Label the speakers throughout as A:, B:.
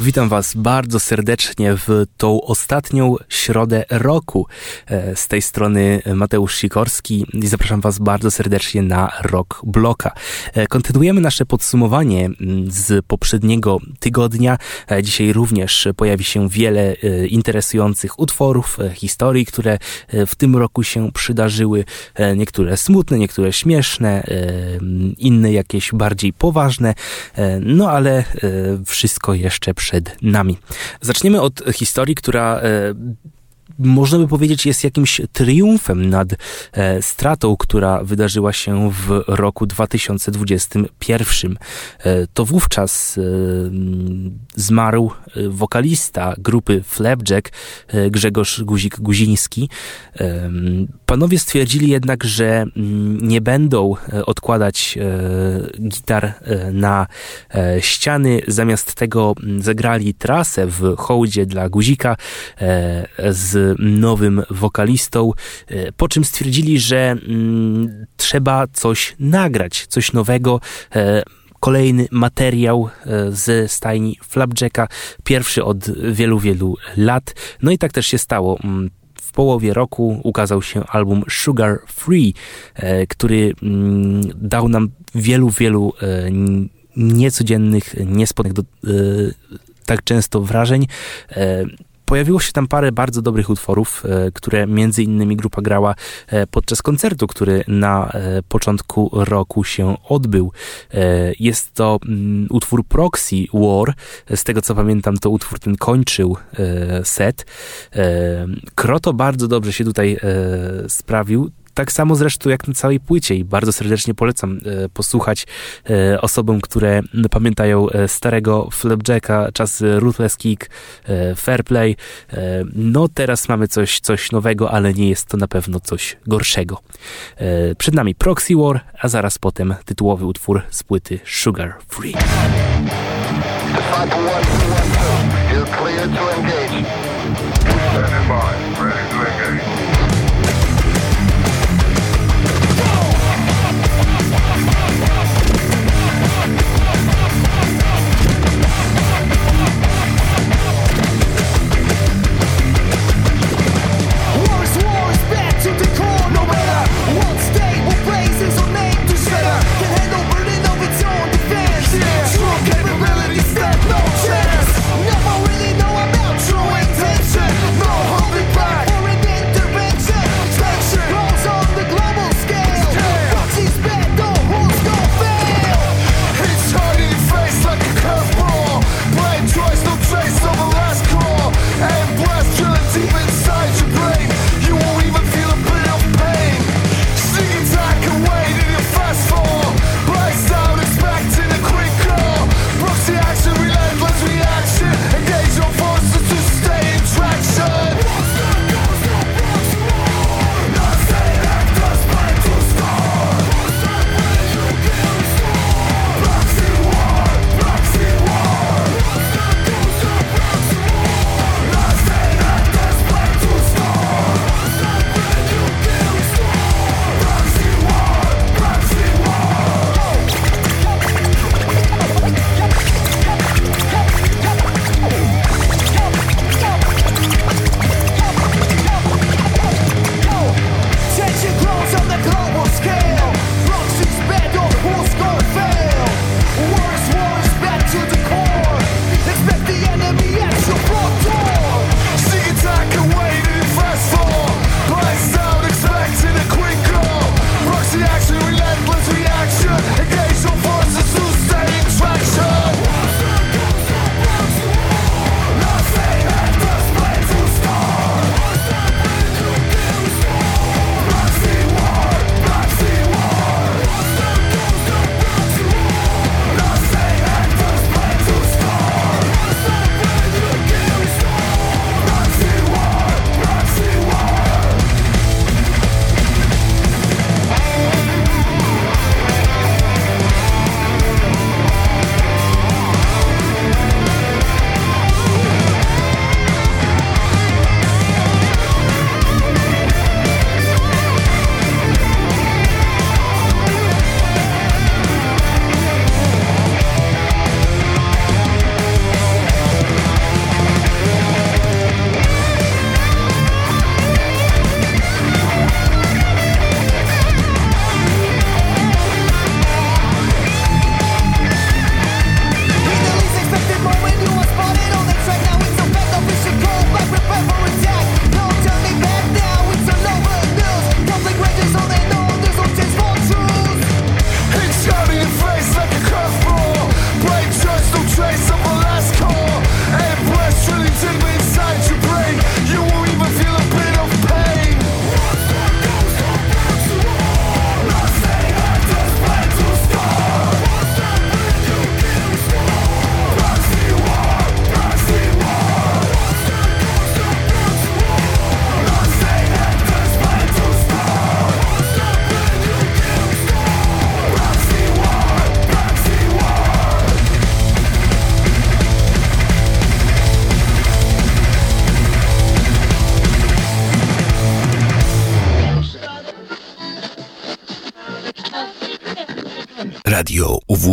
A: Witam Was bardzo serdecznie w tą ostatnią środę roku. E, z tej strony Mateusz Sikorski i zapraszam Was bardzo serdecznie na Rock Bloka. E, kontynuujemy nasze podsumowanie z poprzedniego tygodnia. E, dzisiaj również pojawi się wiele interesujących utworów, historii, które w tym roku się przydarzyły. Niektóre smutne, niektóre śmieszne, inne jakieś bardziej poważne. No ale wszystko jeszcze przed przed nami. Zaczniemy od historii, która e, można by powiedzieć, jest jakimś triumfem nad e, stratą, która wydarzyła się w roku 2021. E, to wówczas e, zmarł e, wokalista grupy Flapjack, e, Grzegorz Guzik-Guziński. E, panowie stwierdzili jednak, że nie będą odkładać gitar na ściany. Zamiast tego zagrali trasę w hołdzie dla Guzika z nowym wokalistą, e, po czym stwierdzili, że mm, trzeba coś nagrać, coś nowego e, kolejny materiał e, ze stajni Flapjacka, pierwszy od wielu, wielu lat. No i tak też się stało. Mm, w połowie roku ukazał się album Sugar Free, który mm, dał nam wielu, wielu niecodziennych, niespotkanych tak często wrażeń. Pojawiło się tam parę bardzo dobrych utworów, e, które między innymi grupa grała e, podczas koncertu, który na e, początku roku się odbył. Jest to mm, utwór Proxy War. Z tego co pamiętam, to utwór ten kończył set. Kroto bardzo dobrze się tutaj sprawił. Tak samo zresztą jak na całej płycie i bardzo serdecznie polecam e, posłuchać e, osobom, które pamiętają e, starego Flapjacka, czas Ruthless Kick, Fairplay. No teraz mamy coś, coś nowego, ale nie jest to na pewno coś gorszego. Przed nami Proxy War, a zaraz potem tytułowy utwór z płyty Sugar Free. To engage. Standing by, ready to engage.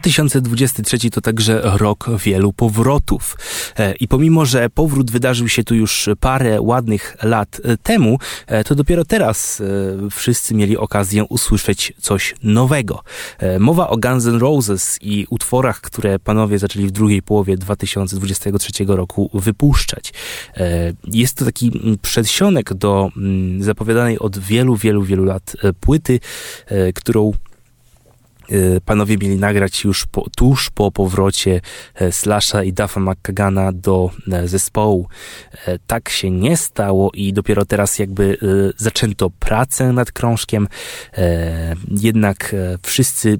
A: 2023 to także rok wielu powrotów. E, I pomimo, że powrót wydarzył się tu już parę ładnych lat e, temu, e, to dopiero teraz wszyscy mieli okazję usłyszeć coś nowego. Mowa o Guns N' Roses i utworach, które panowie zaczęli w drugiej połowie 2023 roku wypuszczać. Jest to taki przedsionek do zapowiadanej od wielu, wielu, wielu lat płyty, którą panowie mieli nagrać już po, tuż po powrocie e, Slasha i Duffa McKagana do e, zespołu. E, tak się nie stało i dopiero teraz jakby zaczęto pracę nad krążkiem. Jednak wszyscy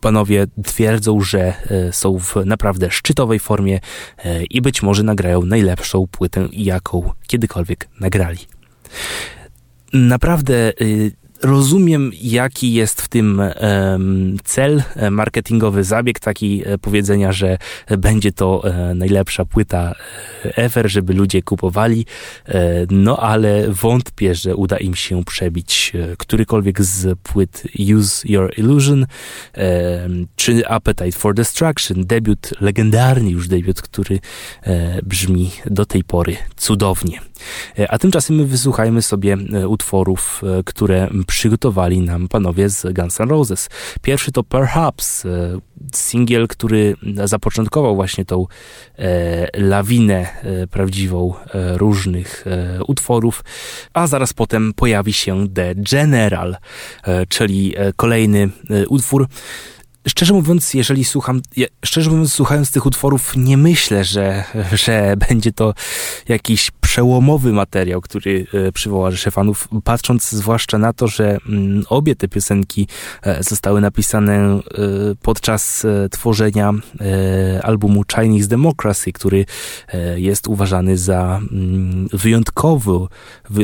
A: panowie twierdzą, że są w naprawdę szczytowej formie i być może nagrają najlepszą płytę, jaką kiedykolwiek nagrali. Naprawdę rozumiem, jaki jest w tym cel, e, marketingowy zabieg, taki e, powiedzenia, że będzie to e, najlepsza płyta ever, żeby ludzie kupowali, no ale wątpię, że uda im się przebić którykolwiek z płyt Use Your Illusion, czy Appetite for Destruction, debiut, legendarny już debiut, który brzmi do tej pory cudownie. A tymczasem my wysłuchajmy sobie utworów, które przygotowali nam panowie z Guns N' Roses. Pierwszy to Perhaps, e, singiel, który zapoczątkował właśnie tą e, lawinę e, prawdziwą różnych utworów, a zaraz potem pojawi się The General, czyli kolejny utwór, szczerze mówiąc, jeżeli słucham, szczerze mówiąc, słuchając tych utworów, nie myślę, że, że będzie to jakiś przełomowy materiał, który e, przywoła rzeszę fanów, patrząc zwłaszcza na to, że mm, obie te piosenki e, zostały napisane e, podczas tworzenia albumu Chinese Democracy, który jest uważany za mm, wyjątkowy,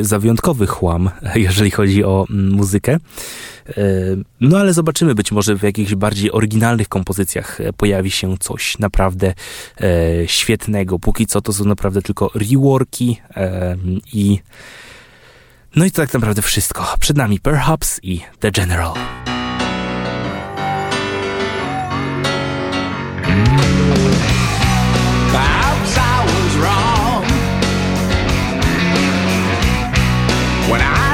A: za wyjątkowy chłam, jeżeli chodzi o mm, muzykę. No ale zobaczymy, być może w jakichś bardziej oryginalnych kompozycjach e, pojawi się coś naprawdę e, świetnego. Póki co to są naprawdę tylko reworki e, i. No i to tak naprawdę wszystko. Przed nami Perhaps i The General.
B: When I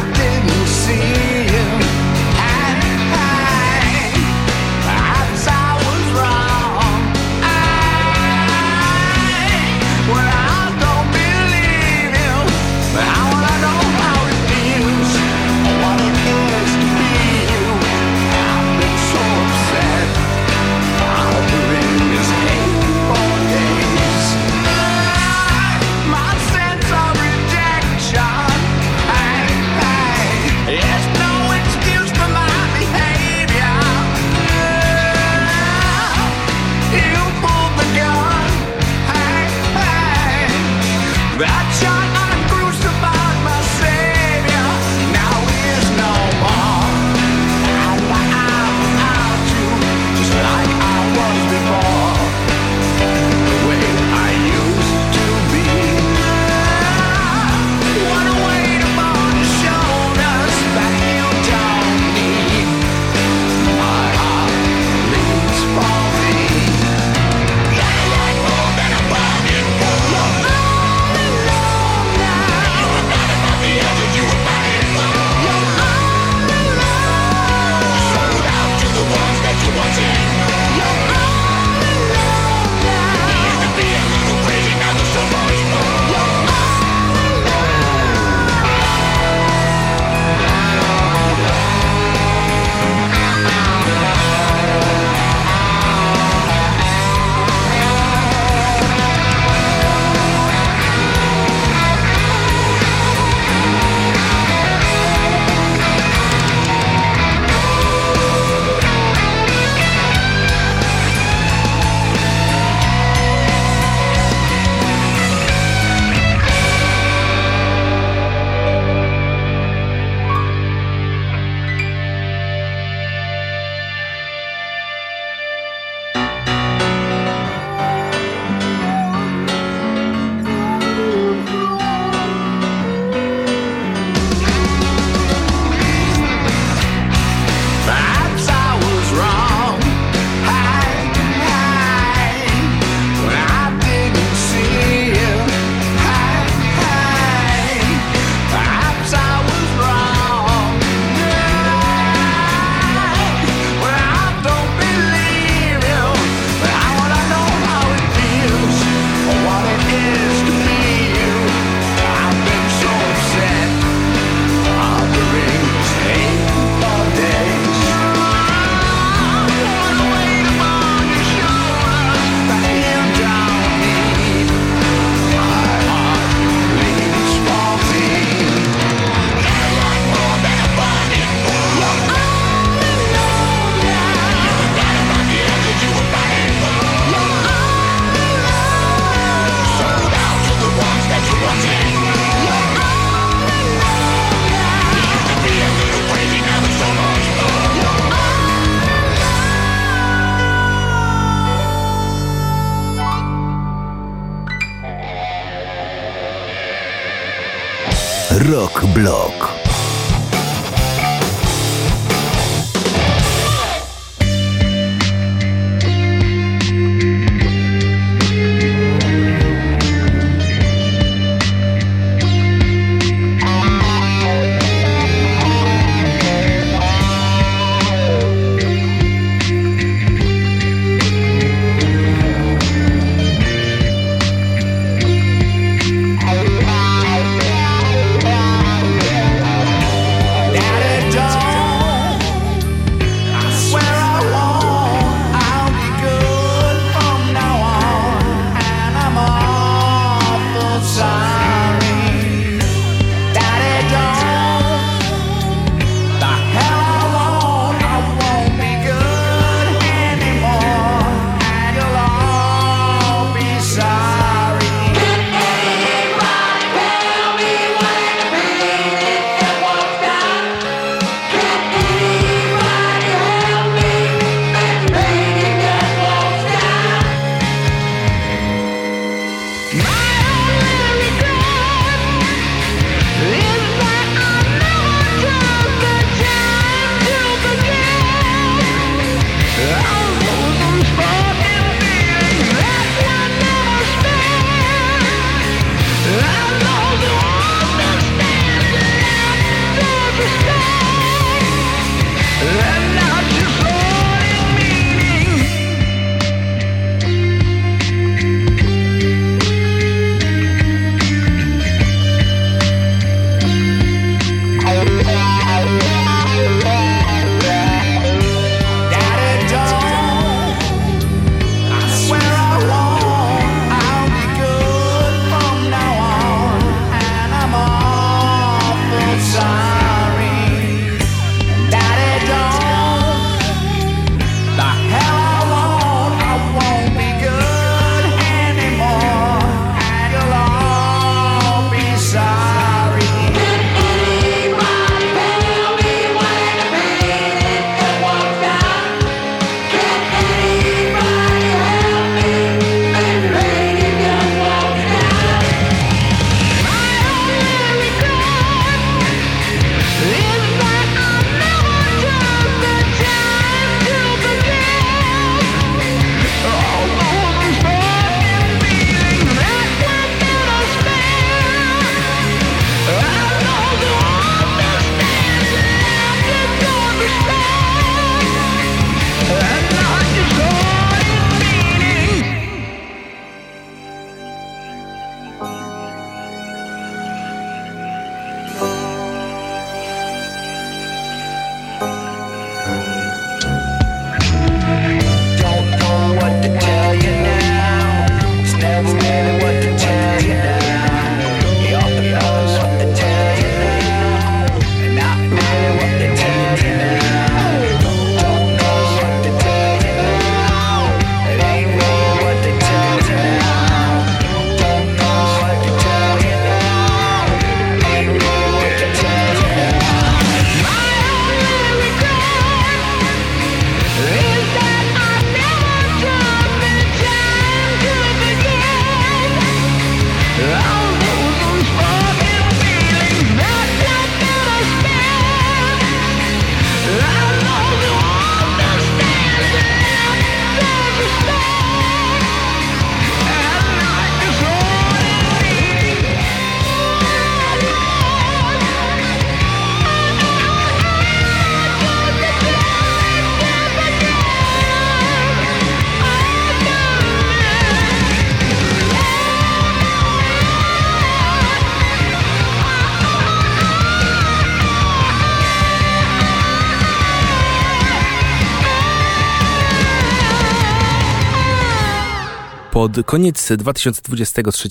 A: Pod koniec 2023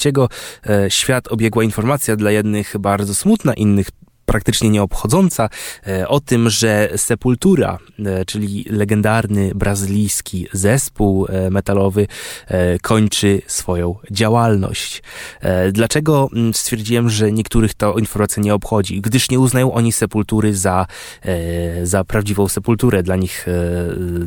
A: e, świat obiegła informacja dla jednych bardzo smutna, innych praktycznie nieobchodząca, e, o tym, że Sepultura, e, czyli legendarny brazylijski zespół e, metalowy, kończy swoją działalność. Dlaczego mm, stwierdziłem, że niektórych to informacja nie obchodzi? Gdyż nie uznają oni Sepultury za, za prawdziwą Sepulturę. Dla nich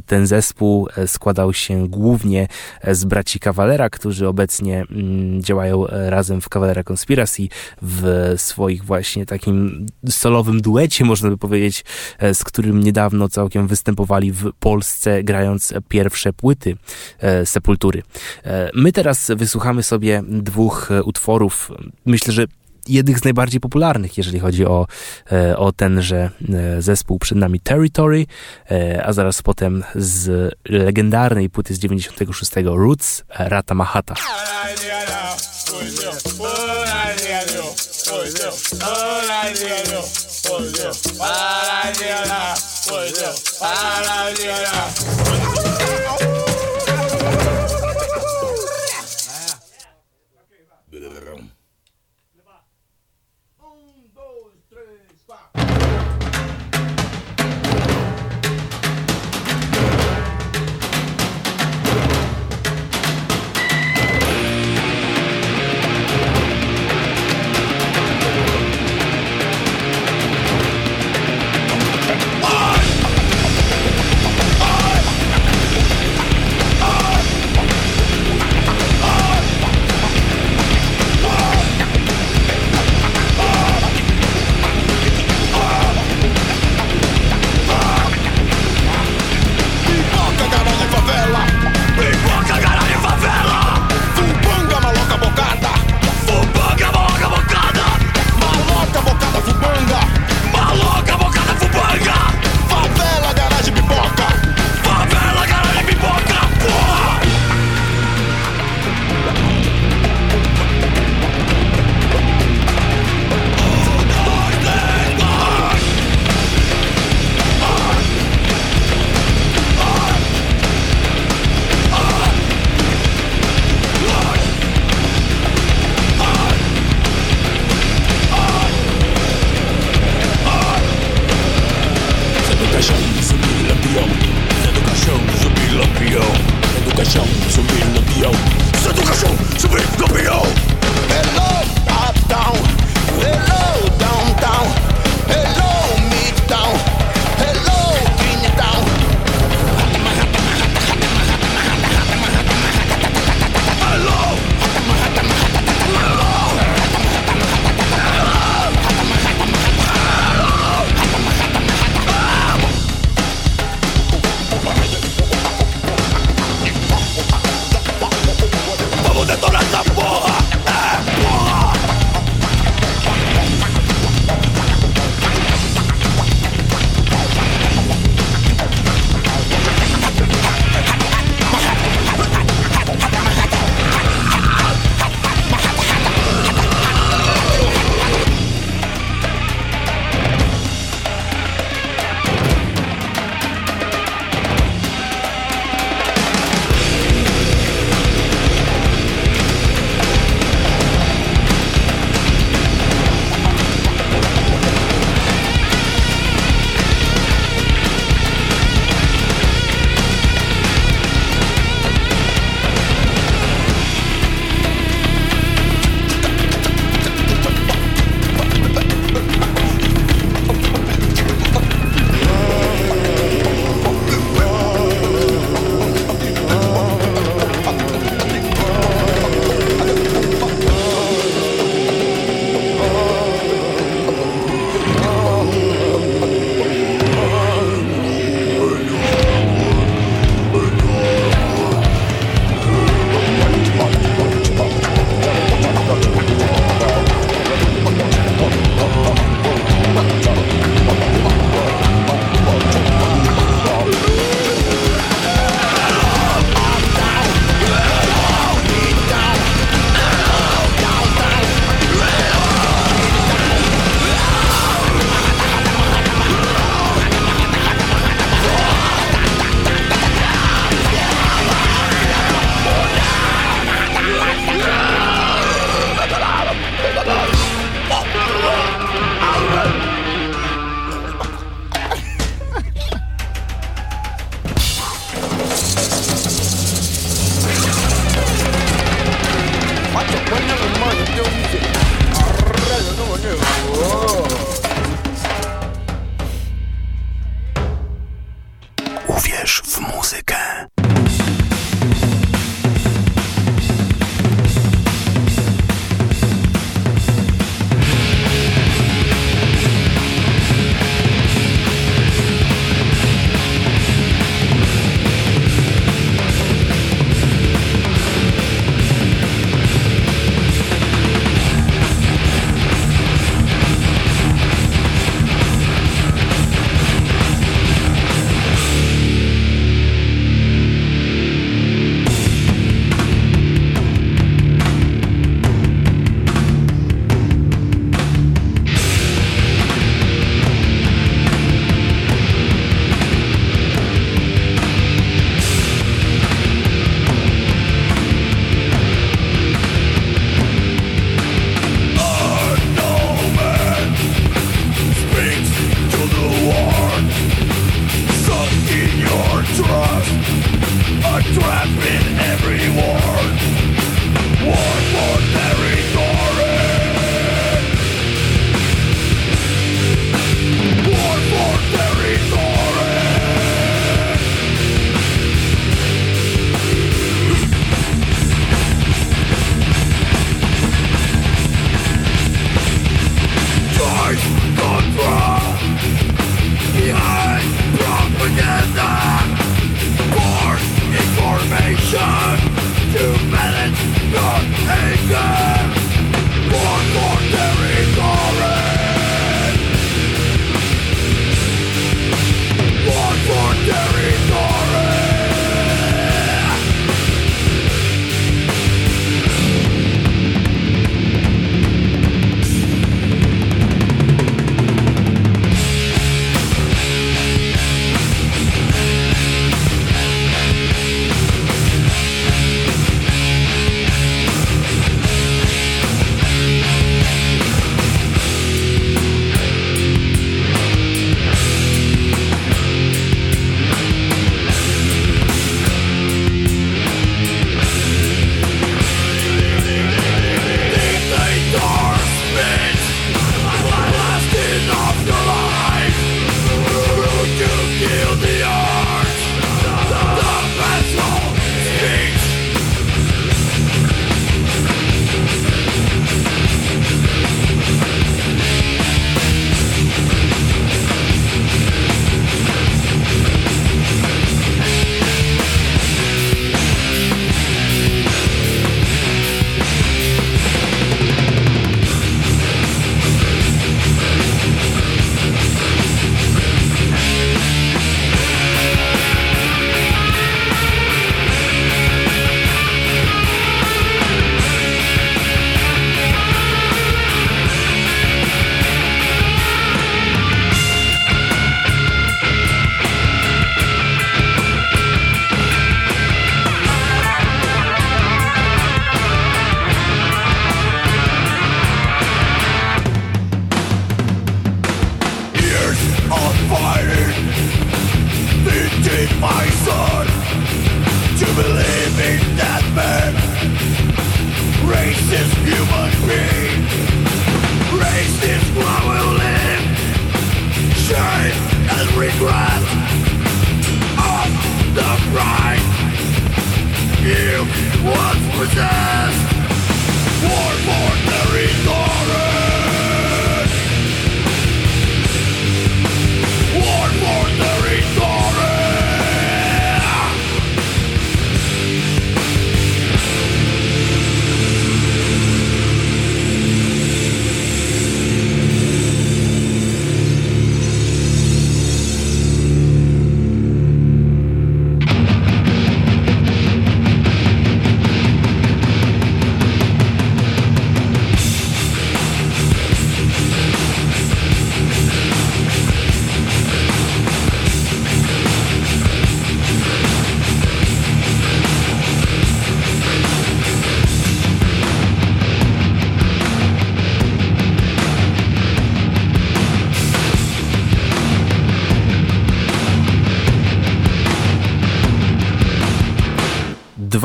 A: ten zespół składał się głównie z braci Cavalera, którzy obecnie mm, działają razem w Cavalera Conspiracy w swoich właśnie takim solowym duecie, można by powiedzieć, e, z którym niedawno całkiem występowali w Polsce, grając pierwsze płyty e, Sepultury. E, my teraz wysłuchamy sobie dwóch utworów. Myślę, że jednych z najbardziej popularnych, jeżeli chodzi o, o tenże zespół przed nami Territory, a zaraz potem z legendarnej płyty z 96 Roots Rata Mahata. Hola, Diana. Hola, Oladeiro, olha, paradeira, olha, paradeira.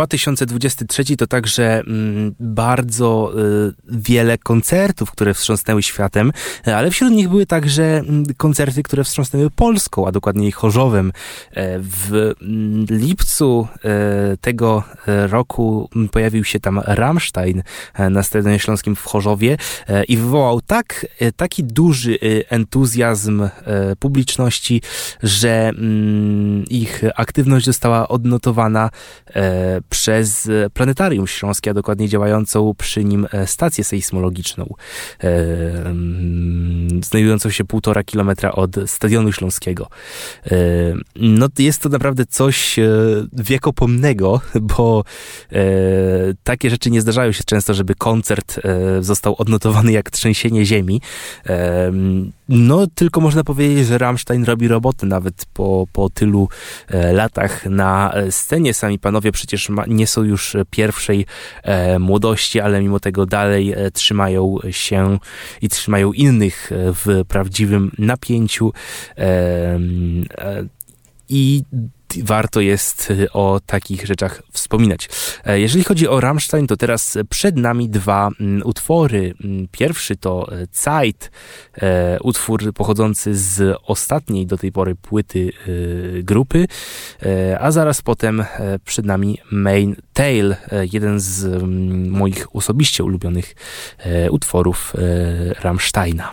A: 2023 to także mm, bardzo y, wiele koncertów, które wstrząsnęły światem, ale wśród nich były także mm, koncerty, które wstrząsnęły Polską, a dokładniej Chorzowem. E, w mm, lipcu e, tego roku pojawił się tam Rammstein e, na Stadionie Śląskim w Chorzowie i wywołał tak, taki duży entuzjazm publiczności, że ich aktywność została odnotowana przez Planetarium Śląskie, a dokładnie działającą przy nim e, stację sejsmologiczną, e, mm, znajdującą się półtora kilometra od Stadionu Śląskiego. E, no jest to naprawdę coś wiekopomnego, bo takie rzeczy nie zdarzają się często, żeby koncert został odnotowany jak trzęsienie ziemi. No, tylko można powiedzieć, że Rammstein robi roboty nawet po, po tylu latach na scenie. Sami panowie przecież ma, nie są już pierwszej e, młodości, ale mimo tego dalej e, trzymają się i trzymają innych e, w prawdziwym napięciu. E, e, I warto jest y, o takich rzeczach wspominać. E, jeżeli chodzi o Rammstein, to teraz przed nami dwa mm, utwory. Mm, pierwszy to e, Zeit, e, utwór pochodzący z ostatniej do tej pory płyty grupy, a zaraz potem przed nami Main Tale, jeden z mm, moich osobiście ulubionych utworów Rammsteina.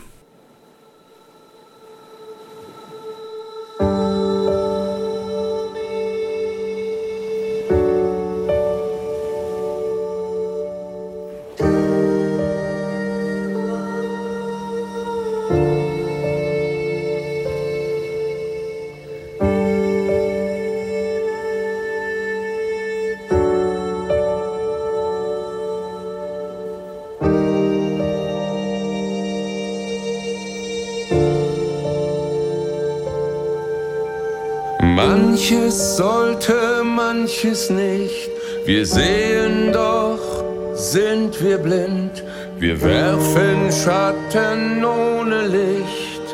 C: Manches sollte, manches nicht. Wir sehen doch, sind wir blind. Wir werfen Schatten ohne Licht.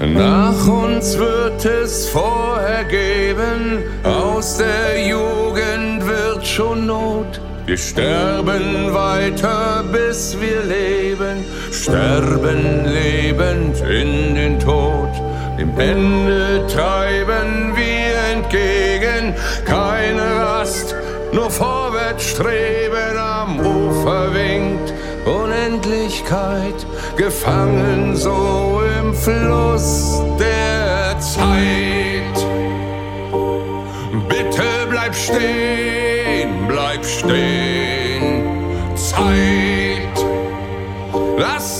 C: Nach uns wird es vorher geben, aus der Jugend wird schon Not. Wir sterben weiter, bis wir leben, sterben lebend in den Tod. Dem Ende treiben wir entgegen, keine Rast, nur vorwärts streben. Am Ufer winkt Unendlichkeit, gefangen so im Fluss der Zeit. Bitte bleib stehen, bleib stehen, Zeit. Lass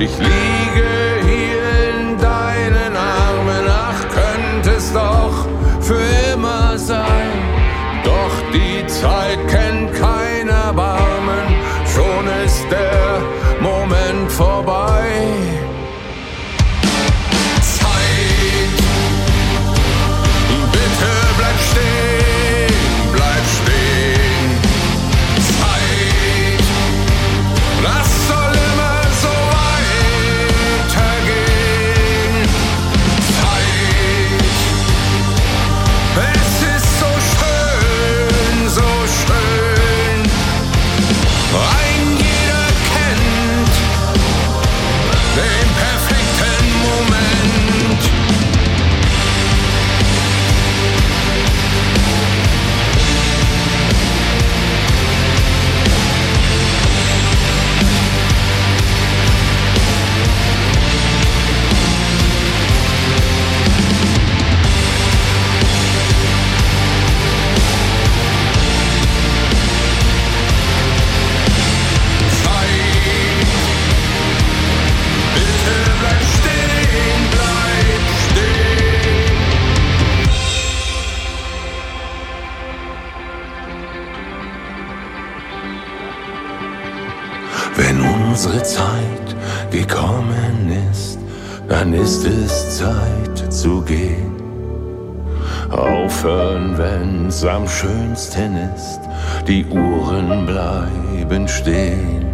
C: Ich liege wenn's am schönsten ist, die Uhren bleiben stehen.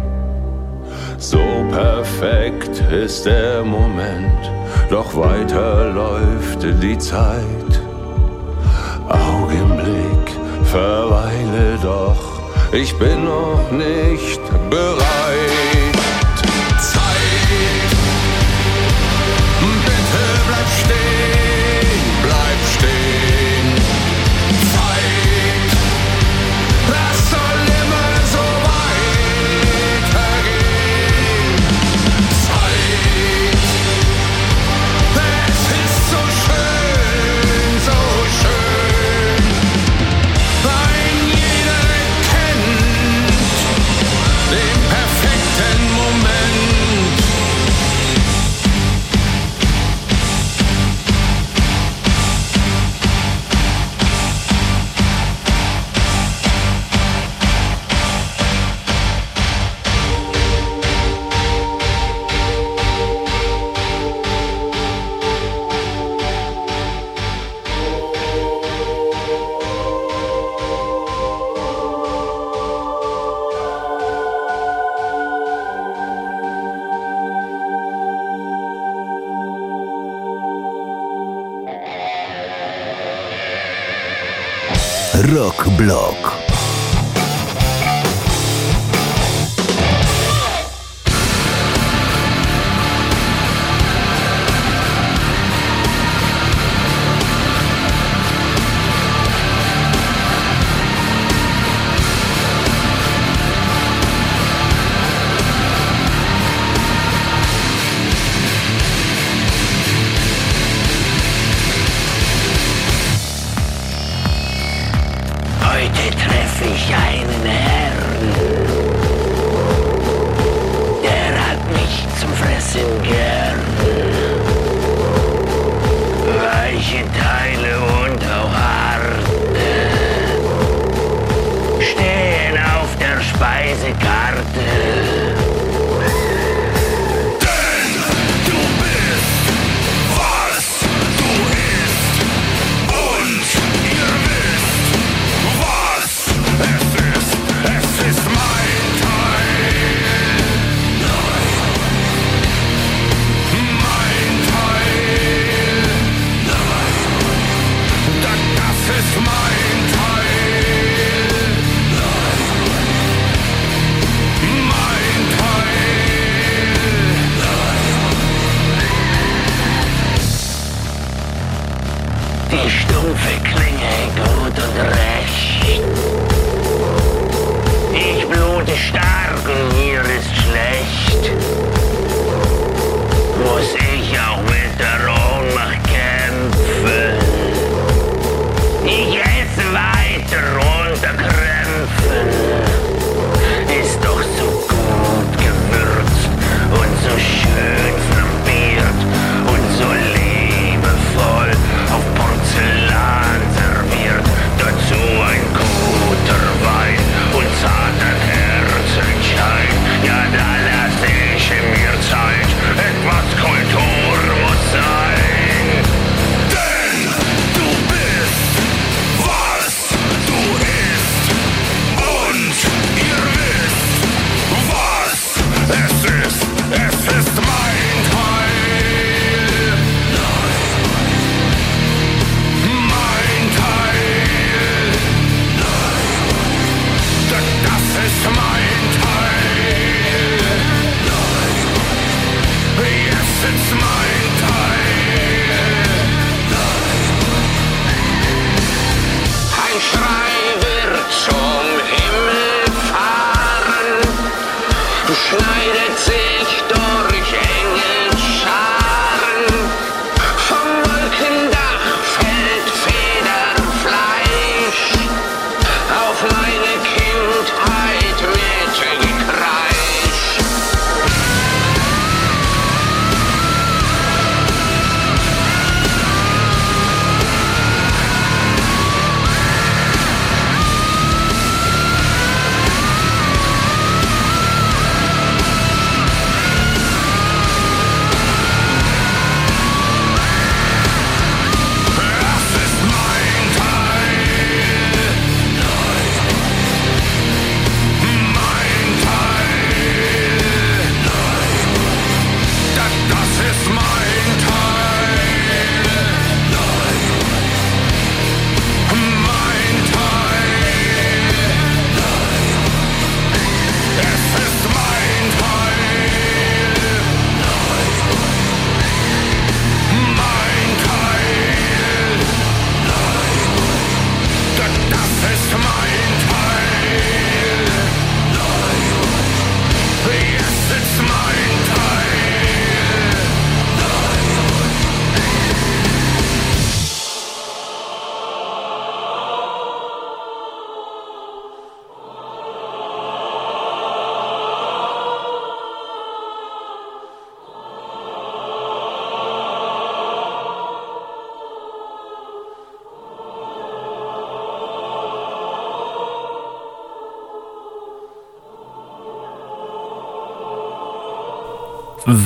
C: So perfekt ist der Moment, doch weiter läuft die Zeit. Augenblick, verweile doch, ich bin noch nicht bereit.
D: Rock Blog.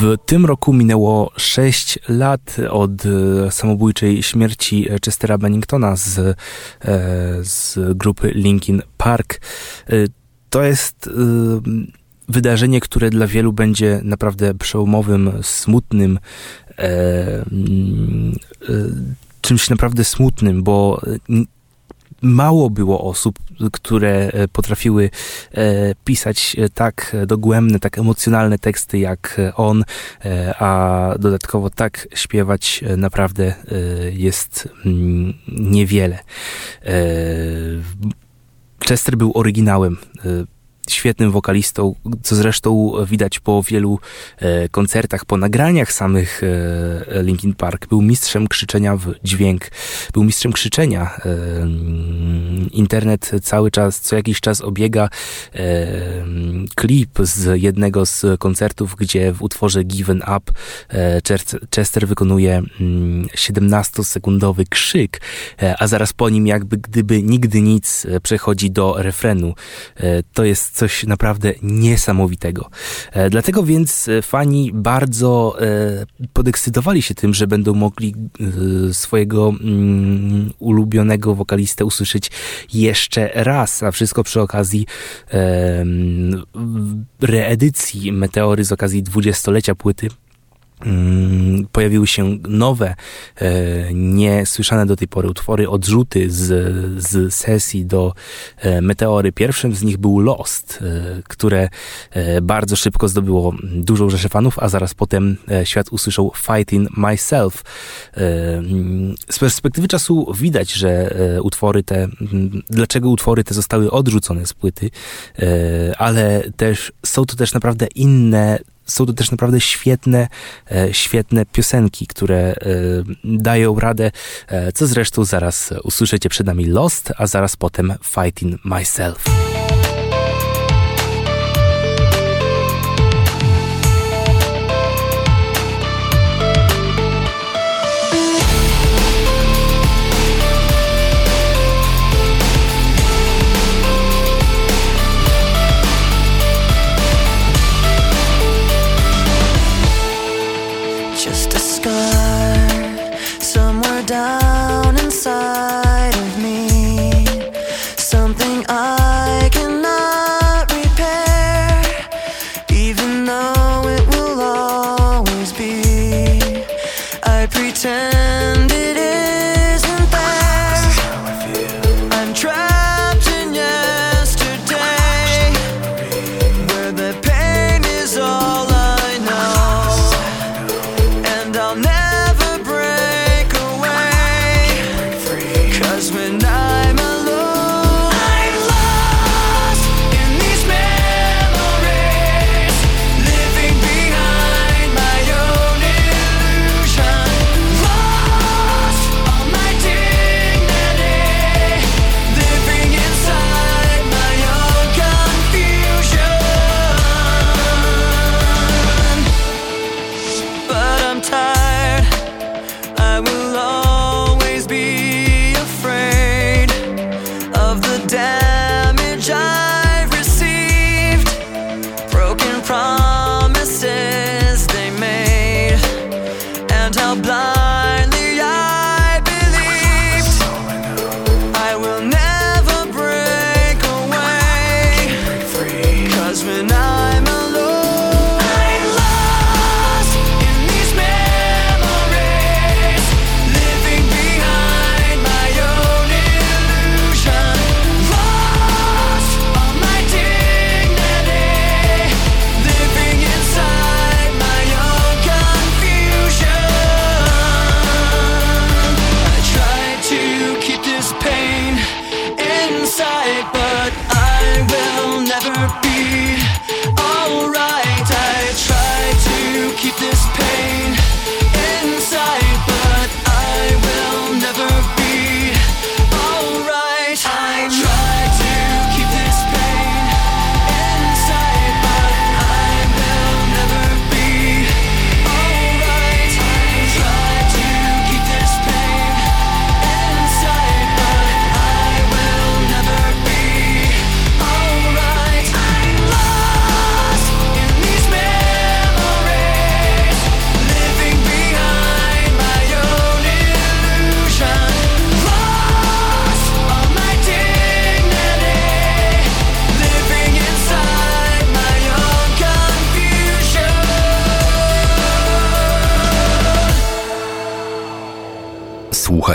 A: W tym roku minęło 6 lat od e, samobójczej śmierci Chestera Benningtona z, e, z grupy Linkin Park. E, to jest wydarzenie, które dla wielu będzie naprawdę przełomowym, smutnym, czymś naprawdę smutnym, bo mało było osób, które e, potrafiły e, pisać e, tak dogłębne, tak emocjonalne teksty jak on, a dodatkowo tak śpiewać naprawdę jest mm, niewiele. Chester był oryginałem świetnym wokalistą, co zresztą widać po wielu e, koncertach, po nagraniach samych e, Linkin Park. Był mistrzem krzyczenia w dźwięk, był mistrzem krzyczenia. E, internet cały czas, co jakiś czas obiega klip z jednego z koncertów, gdzie w utworze Given Up Chester wykonuje 17-sekundowy mm, krzyk, a zaraz po nim jakby gdyby nigdy nic przechodzi do refrenu. To jest coś naprawdę niesamowitego. E, dlatego więc e, fani bardzo e, podekscytowali się tym, że będą mogli swojego mm, ulubionego wokalistę usłyszeć jeszcze raz, a wszystko przy okazji reedycji Meteory z okazji dwudziestolecia płyty pojawiły się nowe, e, niesłyszane do tej pory utwory, odrzuty z, z sesji do e, Meteory. Pierwszym z nich był Lost, e, które bardzo szybko zdobyło dużą rzeszę fanów, a zaraz potem świat usłyszał Fighting Myself. Mm, z perspektywy czasu widać, że utwory te, mm, dlaczego utwory te zostały odrzucone z płyty, ale też są to też naprawdę inne są to też naprawdę świetne, e, świetne piosenki, które e, dają radę, e, co zresztą zaraz usłyszycie przed nami Lost, a zaraz potem Fighting Myself.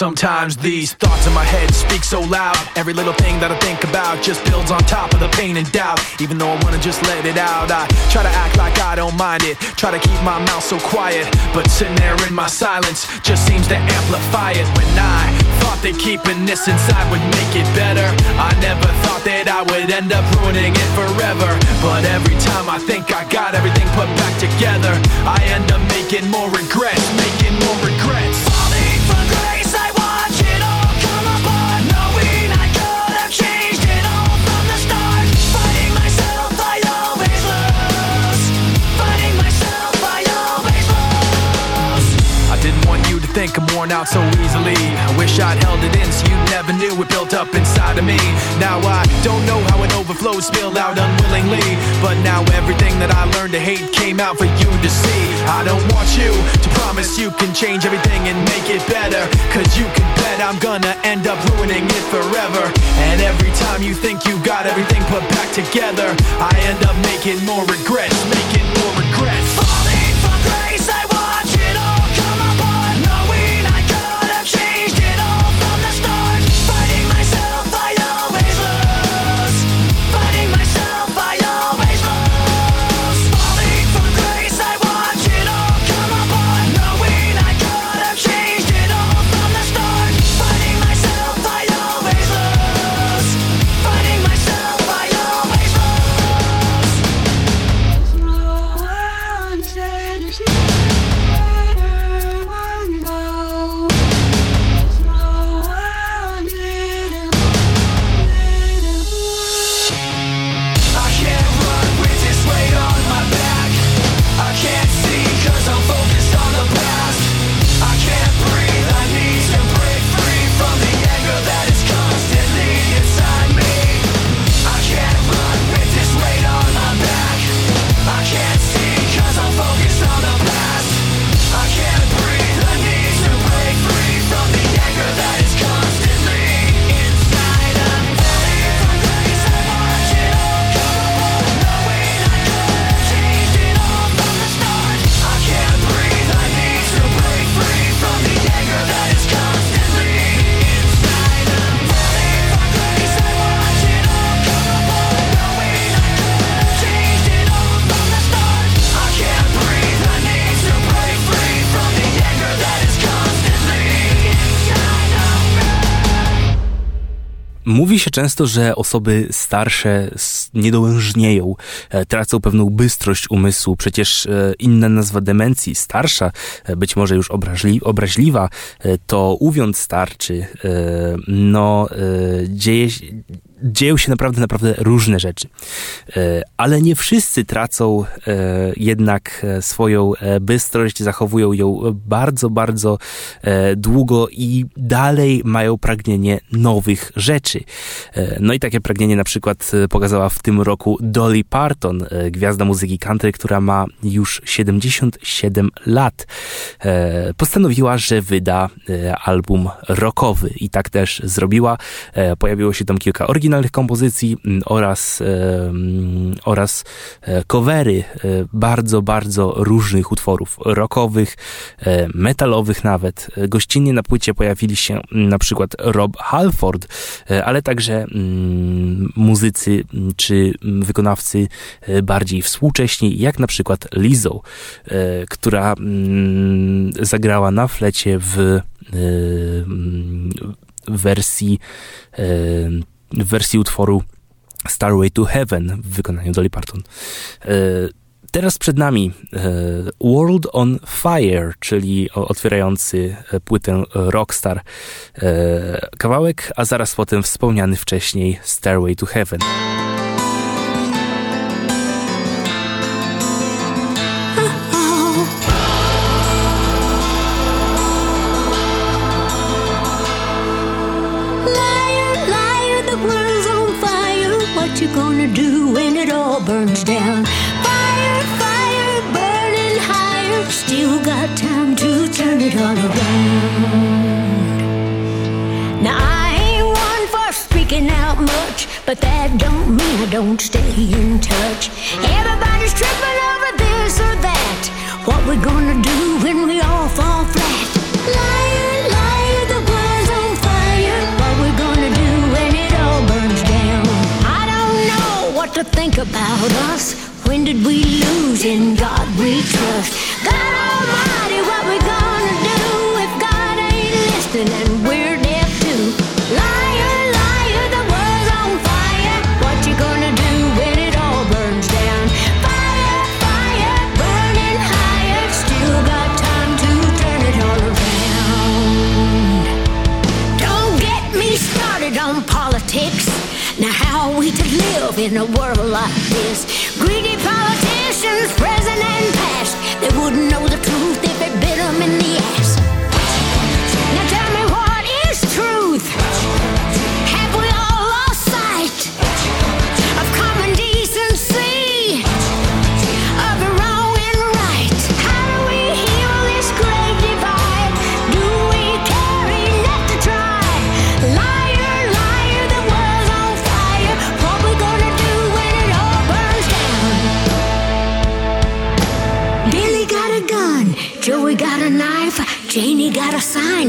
B: Sometimes these thoughts in my head speak so loud. Every little thing that I think about just builds on top of the pain and doubt. Even though I wanna just let it out, I try to act like I don't mind it. Try to keep my mouth so quiet, but sitting there in my silence just seems to amplify it. When I thought that keeping this inside would make it better, I never thought that I would end up ruining it forever. But every time I think I got everything put back together, I end up making more regrets, making more regrets. Out so easily. I wish I'd held it in so you never knew it built up inside of me. Now I don't know how it overflows, spilled out unwillingly. But now everything that I learned to hate came out for you to see. I don't want you to promise you can change everything and make it better. Cause you can bet I'm gonna end up ruining it forever. And every time you think you got everything put back together, I end up making more regrets, making more regrets.
A: Mówi się często, że osoby starsze niedołężnieją, e, tracą pewną bystrość umysłu. Przecież e, inna nazwa demencji, starsza, e, być może już obraźli, obraźliwa, to uwiąd starczy. No, dzieje, dzieją się naprawdę, naprawdę różne rzeczy. E, ale nie wszyscy tracą e, jednak e, swoją bystrość, zachowują ją bardzo, bardzo długo i dalej mają pragnienie nowych rzeczy. No i takie pragnienie na przykład pokazała w tym roku Dolly Parton, gwiazda muzyki country, która ma już 77 lat. Postanowiła, że wyda album rockowy i tak też zrobiła. Pojawiło się tam kilka oryginalnych oryginalnych kompozycji mm, oraz, mm, oraz e, covery e, bardzo, bardzo różnych utworów rockowych, e, metalowych nawet. Gościnnie na płycie pojawili się mm, na przykład Rob Halford, ale także muzycy czy wykonawcy bardziej współcześni, jak na przykład Lizzo, która zagrała na flecie w wersji w wersji utworu Starway to Heaven w wykonaniu Dolly Parton. E, teraz przed nami e, World on Fire, czyli otwierający e, płytę Rockstar kawałek, a zaraz potem wspomniany wcześniej Stairway to Heaven.
E: But that don't mean I don't stay in touch. Everybody's tripping over this or that. What we gonna do when we all fall flat? Liar, liar, the world's on fire. What we gonna do when it all burns down? I don't know what to think about us. When did we lose in God we trust? God Almighty, what we gonna do if God ain't listening? We're in a world like this. Greedy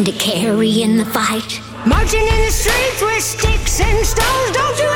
E: to carry in the fight. Marching in the streets with sticks and stones, don't you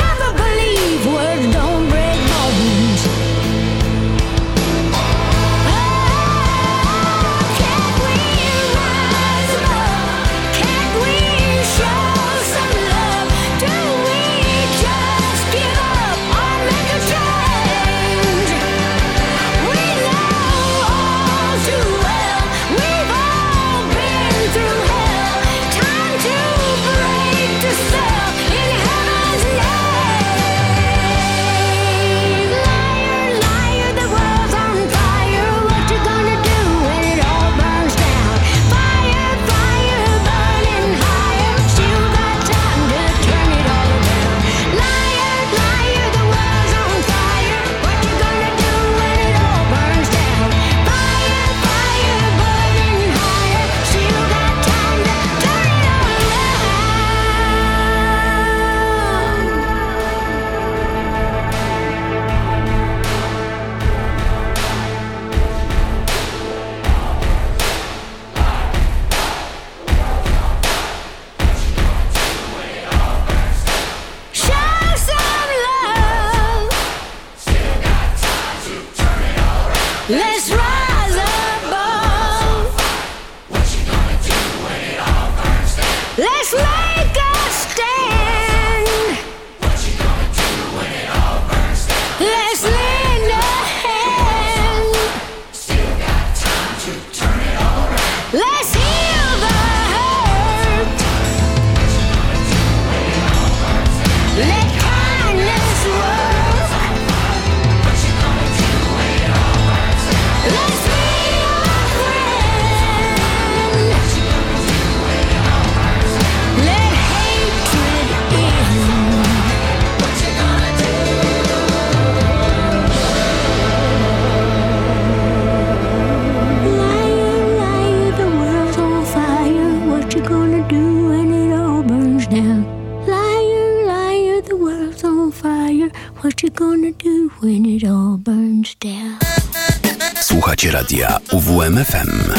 B: radia UWMFM.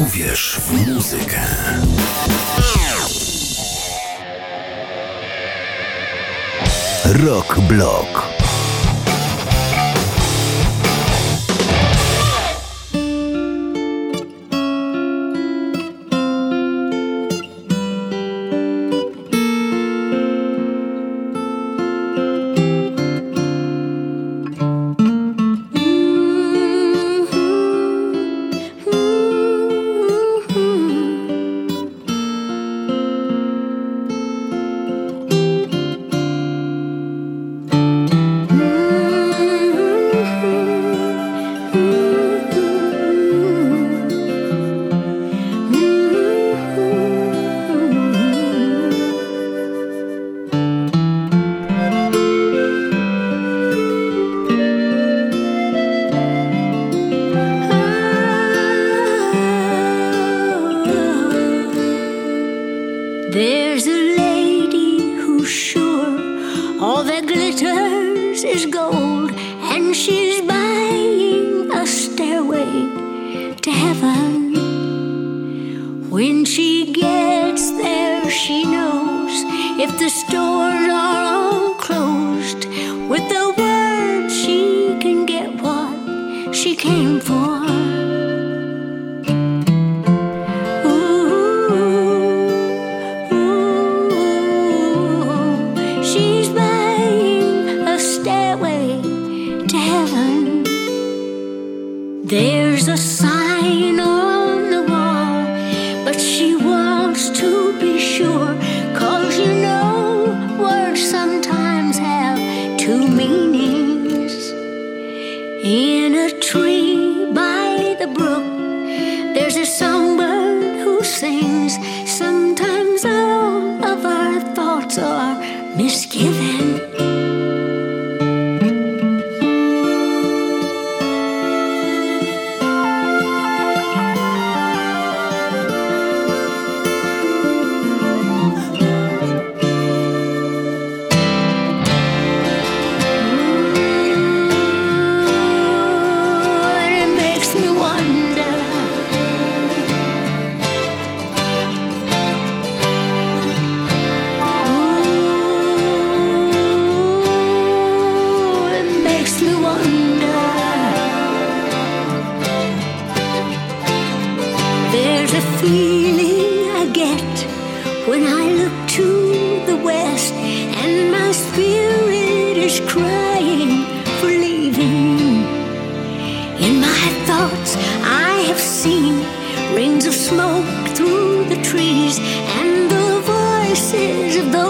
B: Uwierz w muzykę. Rock Block.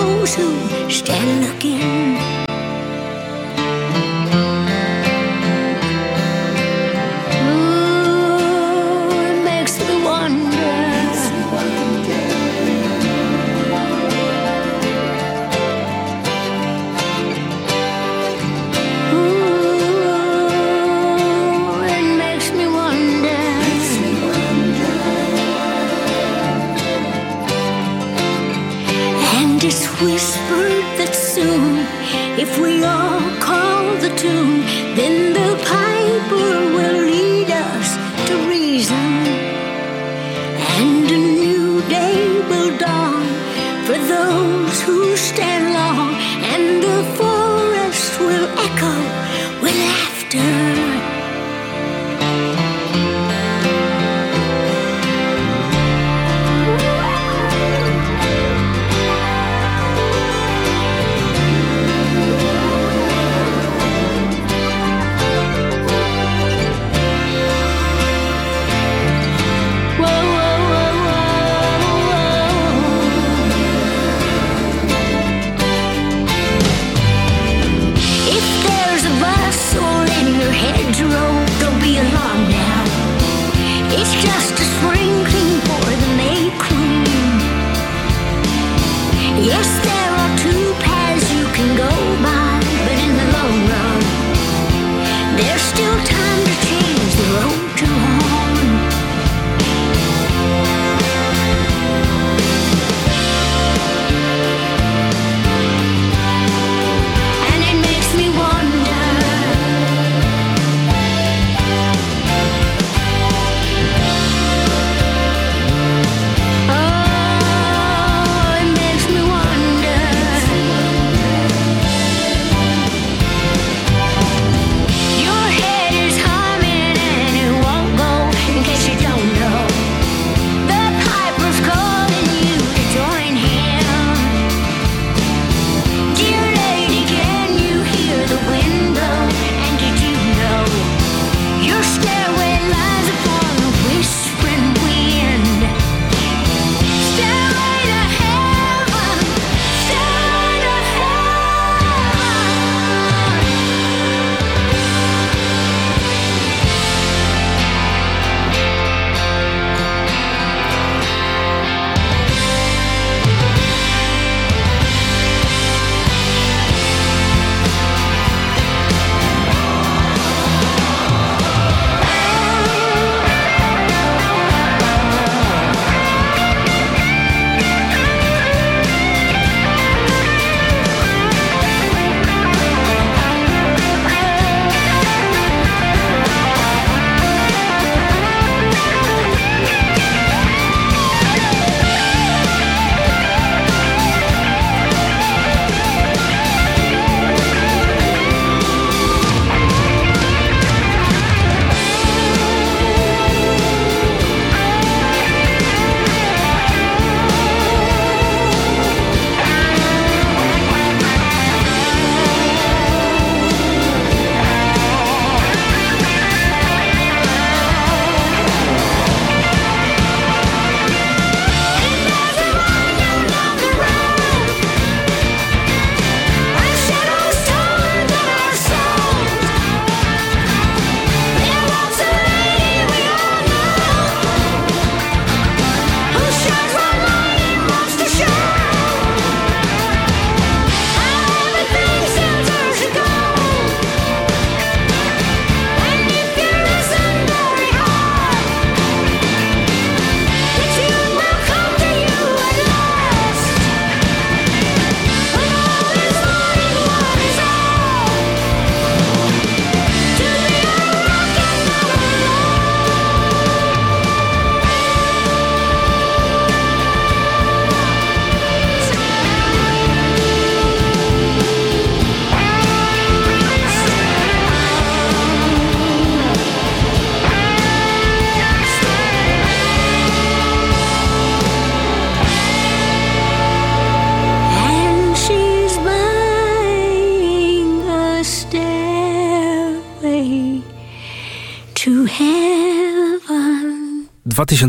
E: Those who still looking.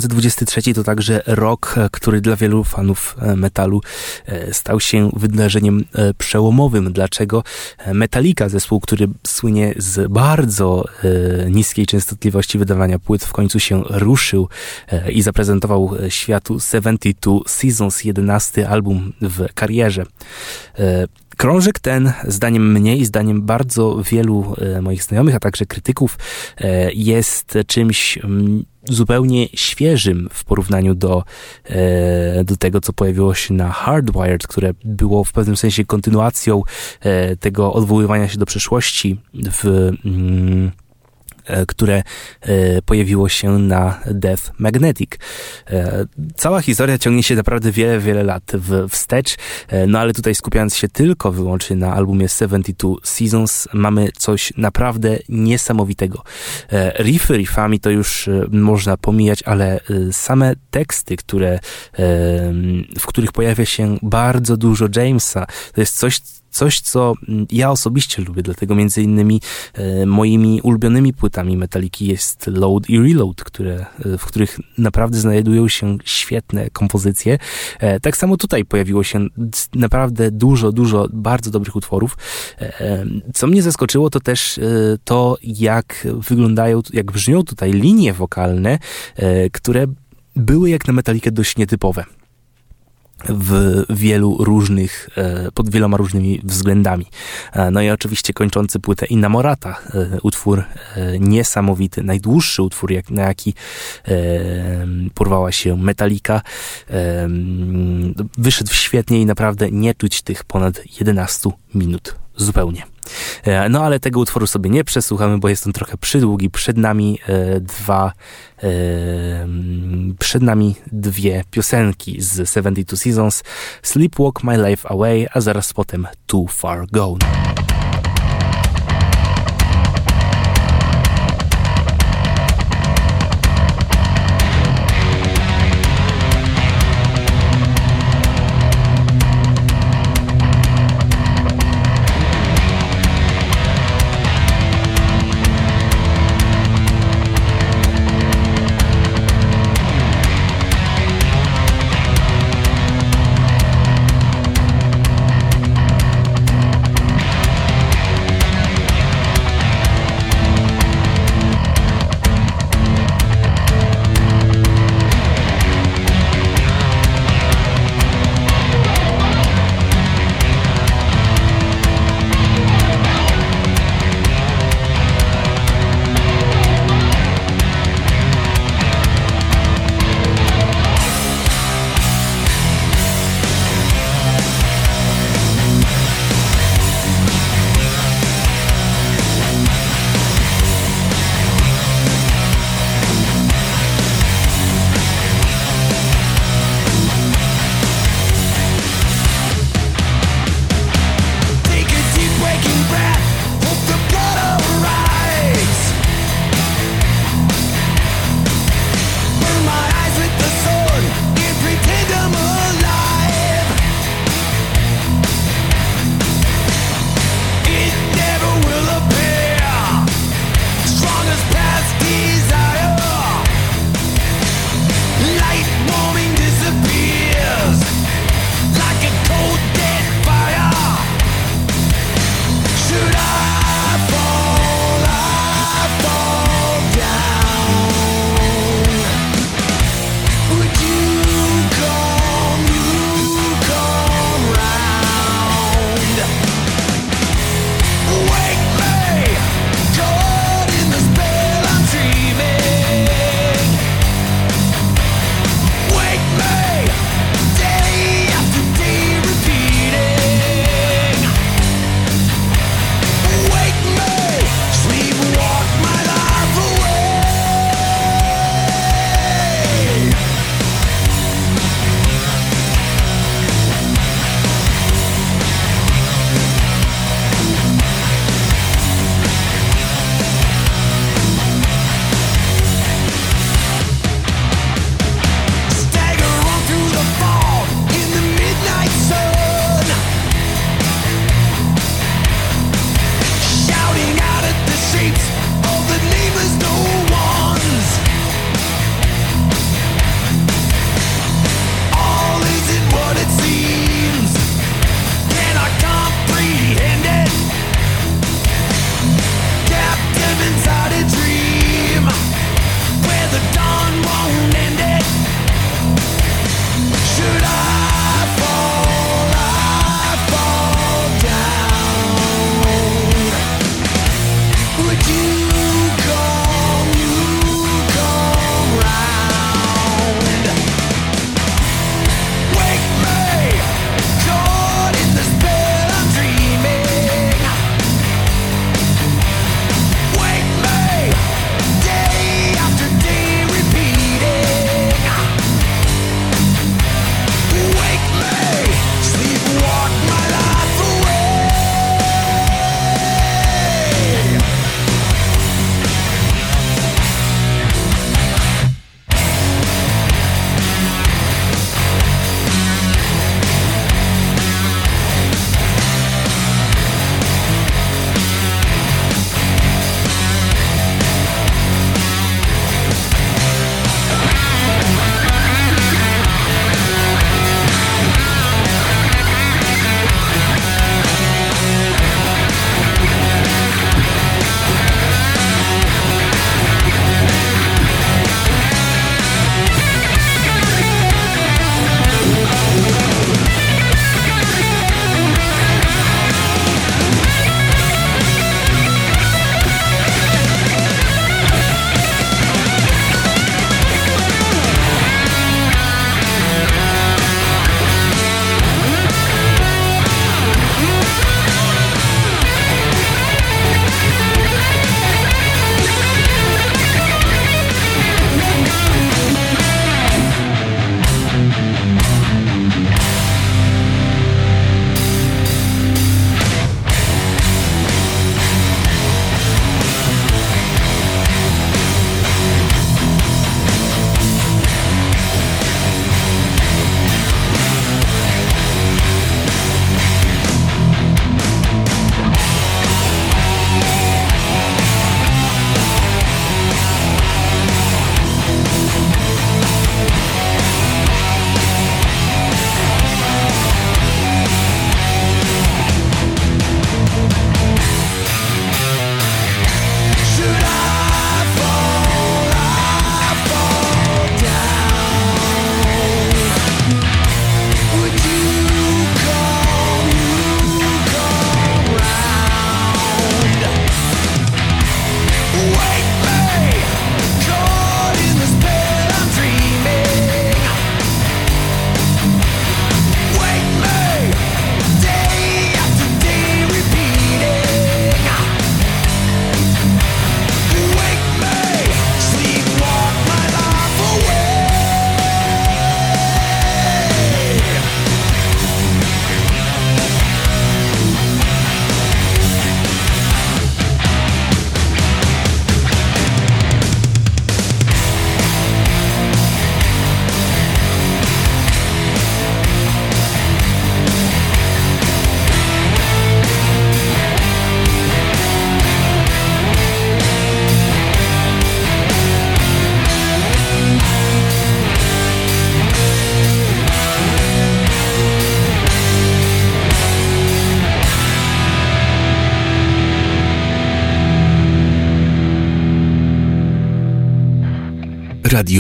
A: 2023 to także rok, e, który dla wielu fanów e, metalu e, stał się wydarzeniem przełomowym. Dlaczego? Metallica, zespół, który słynie z bardzo niskiej częstotliwości wydawania płyt, w końcu się ruszył i zaprezentował światu 72 Seasons, 11 album w karierze. Krążek ten, zdaniem mnie i zdaniem bardzo wielu moich znajomych, a także krytyków, jest czymś mm, zupełnie świeżym w porównaniu do, e, do tego, co pojawiło się na Hardwired, które było w pewnym sensie kontynuacją e, tego odwoływania się do przeszłości w. Mm, które e, pojawiło się na Death Magnetic. E, cała historia ciągnie się naprawdę wiele, wiele lat w, wstecz, no ale tutaj skupiając się tylko wyłącznie na albumie 72 Seasons, mamy coś naprawdę niesamowitego. Riffy riffami to już można pomijać, ale same teksty, które, w których pojawia się bardzo dużo Jamesa, to jest coś, coś, co ja osobiście lubię, dlatego między innymi e, moimi ulubionymi płytami Metaliki jest Load i Reload, które, e, w których naprawdę znajdują się świetne kompozycje. E, tak samo tutaj pojawiło się naprawdę dużo, dużo bardzo dobrych utworów. Co mnie zaskoczyło, to też to, jak wyglądają, jak brzmią tutaj linie wokalne, które były jak na Metalikę dość nietypowe w wielu różnych, e, pod wieloma różnymi względami. E, no i oczywiście kończący płytę Innamorata, e, utwór niesamowity, najdłuższy utwór, jak, na jaki porwała się Metallica. Wyszedł świetnie i naprawdę nie czuć tych ponad 11 minut zupełnie. E, no ale tego utworu sobie nie przesłuchamy, bo jest on trochę przydługi. Przed nami e, dwa, e, przed nami dwie piosenki z 72 Seasons. Sleepwalk My Life Away, a zaraz potem Too Far Gone.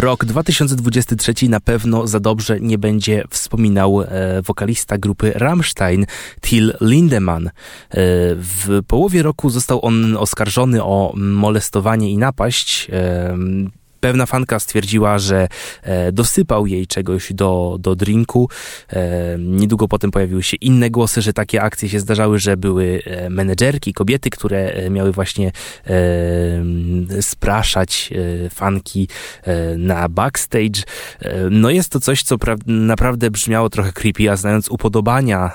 A: Rok 2023 na pewno za dobrze nie będzie wspominał e, wokalista grupy Rammstein, Till Lindemann. E, w połowie roku został on oskarżony o molestowanie i napaść. E, pewna fanka stwierdziła, że e, dosypał jej czegoś do, do drinku. E, niedługo potem pojawiły się inne głosy, że takie akcje się zdarzały, że były e, menedżerki, kobiety, które miały właśnie spraszać fanki na backstage. No jest to coś, co naprawdę brzmiało trochę creepy, a znając upodobania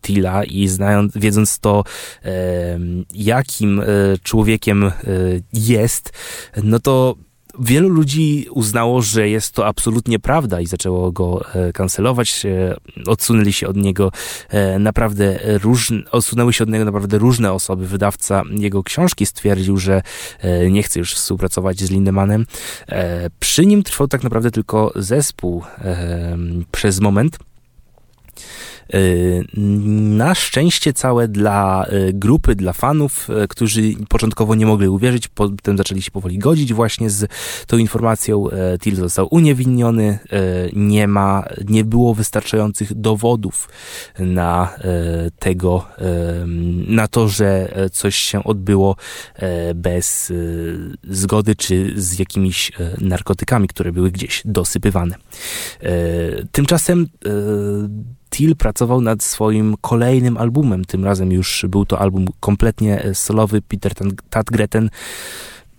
A: Tila i znając, wiedząc to, jakim człowiekiem jest, no to wielu ludzi uznało, że jest to absolutnie prawda i zaczęło go e, kancelować. Odsunęli się od niego e, naprawdę różne, odsunęły się od niego naprawdę różne osoby. Wydawca jego książki stwierdził, że e, nie chce już współpracować z Lindemanem. Przy nim trwał tak naprawdę tylko zespół przez moment. Y, na szczęście całe dla y, grupy, dla fanów, y, którzy początkowo nie mogli uwierzyć, potem zaczęli się powoli godzić właśnie z tą informacją. Till został uniewinniony, nie ma, nie było wystarczających dowodów na tego, na to, że coś się odbyło bez zgody czy z jakimiś narkotykami, które były gdzieś dosypywane. Tymczasem Till pracował nad swoim kolejnym albumem. Tym razem już był to album kompletnie solowy. Peter Tatgreten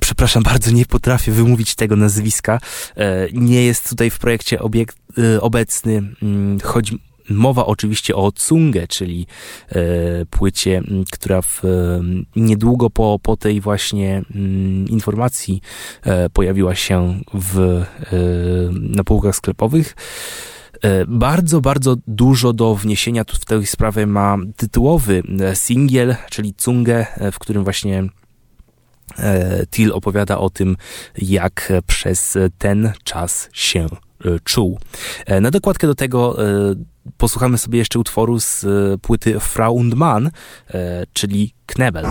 A: przepraszam bardzo, nie potrafię wymówić tego nazwiska. E, nie jest tutaj w projekcie obiekt, e, obecny. Mm, chodzi Mowa oczywiście o Tsunge, czyli e, płycie, która w, niedługo po, po tej właśnie informacji pojawiła się w, na półkach sklepowych. E, bardzo, bardzo dużo do wniesienia tu w tej sprawie ma tytułowy e, singiel, czyli Cungę, e, w którym właśnie Till opowiada o tym, jak przez ten czas się czuł. Na dokładkę do tego posłuchamy sobie jeszcze utworu z płyty Frau und Mann, czyli Knebel.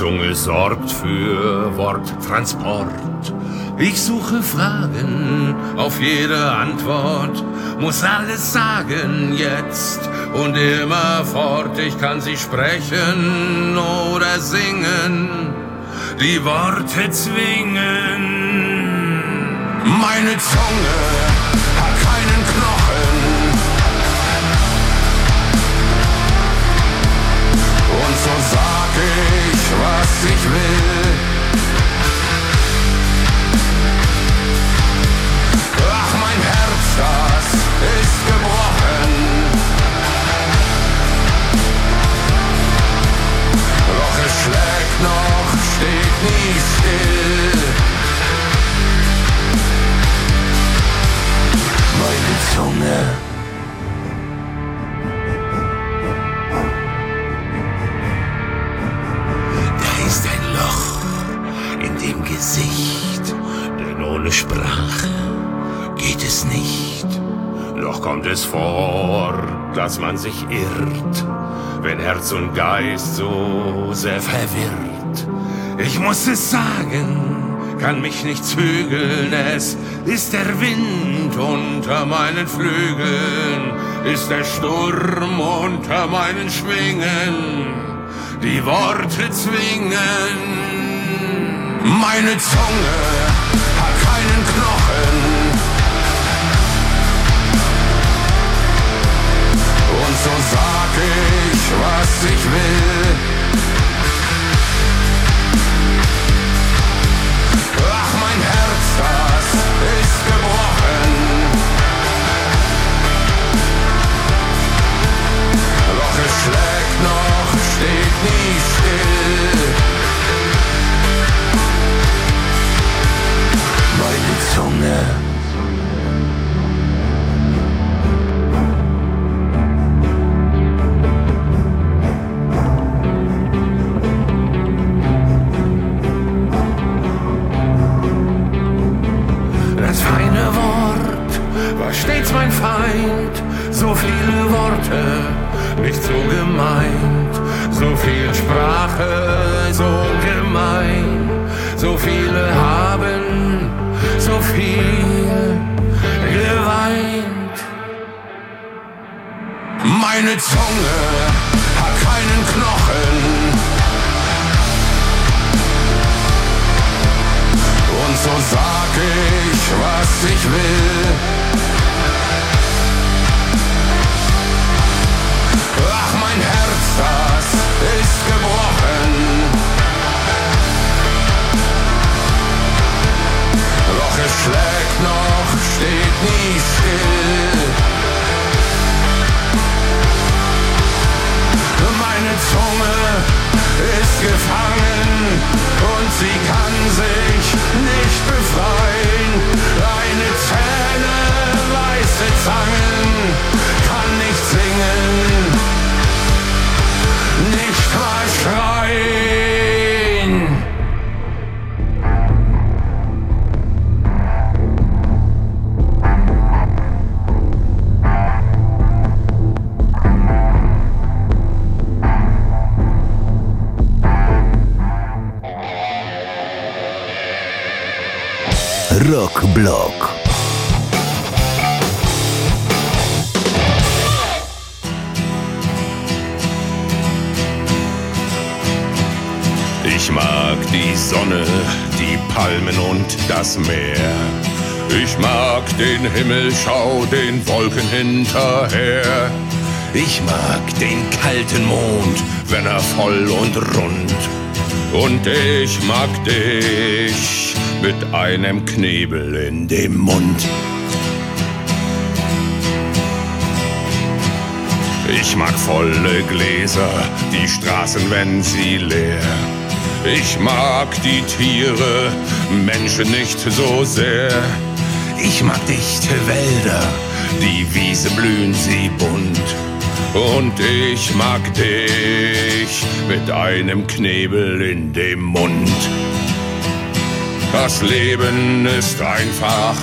C: Zunge sorgt für Worttransport. Ich suche Fragen auf jede Antwort, muss alles sagen jetzt und immerfort. Ich kann sie sprechen oder singen, die Worte zwingen. Meine Zunge hat keinen Knochen und so sag ich, was ich will. Ach, mein Herz, das ist gebrochen. Doch es schlägt noch, steht nie still. Meine Zunge Gesicht, denn ohne Sprache geht es nicht. Doch kommt es vor, dass man sich irrt, wenn Herz und Geist so sehr verwirrt. Ich muss es sagen, kann mich nicht zügeln, es ist der Wind unter meinen Flügeln, ist der Sturm unter meinen Schwingen, die Worte zwingen meine Zunge hat keinen Knochen. Und so sag ich, was ich will. nie still. Meine Zunge. Das feine Wort war stets mein Feind, so viele Worte, nicht so gemein. So viel Sprache, so gemein. So viele haben so viel geweint. Meine Zunge hat keinen Knochen. Und so sag ich, was ich will. Schlägt noch, steht nie still. Meine Zunge ist gefangen und sie kann sich nicht befreien. Eine Zähne, weiße Zangen,
B: Rock Block.
C: Palmen und das Meer. Ich mag den Himmel, schau den Wolken hinterher. Ich mag den kalten Mond, wenn er voll und rund. Und ich mag dich mit einem Knebel in dem Mund. Ich mag volle Gläser, die Straßen, wenn sie leer. Ich mag die Tiere, Menschen nicht so sehr. Ich mag dichte Wälder, die Wiese blühen sie bunt. Und ich mag dich mit einem Knebel in dem Mund. Das Leben ist einfach,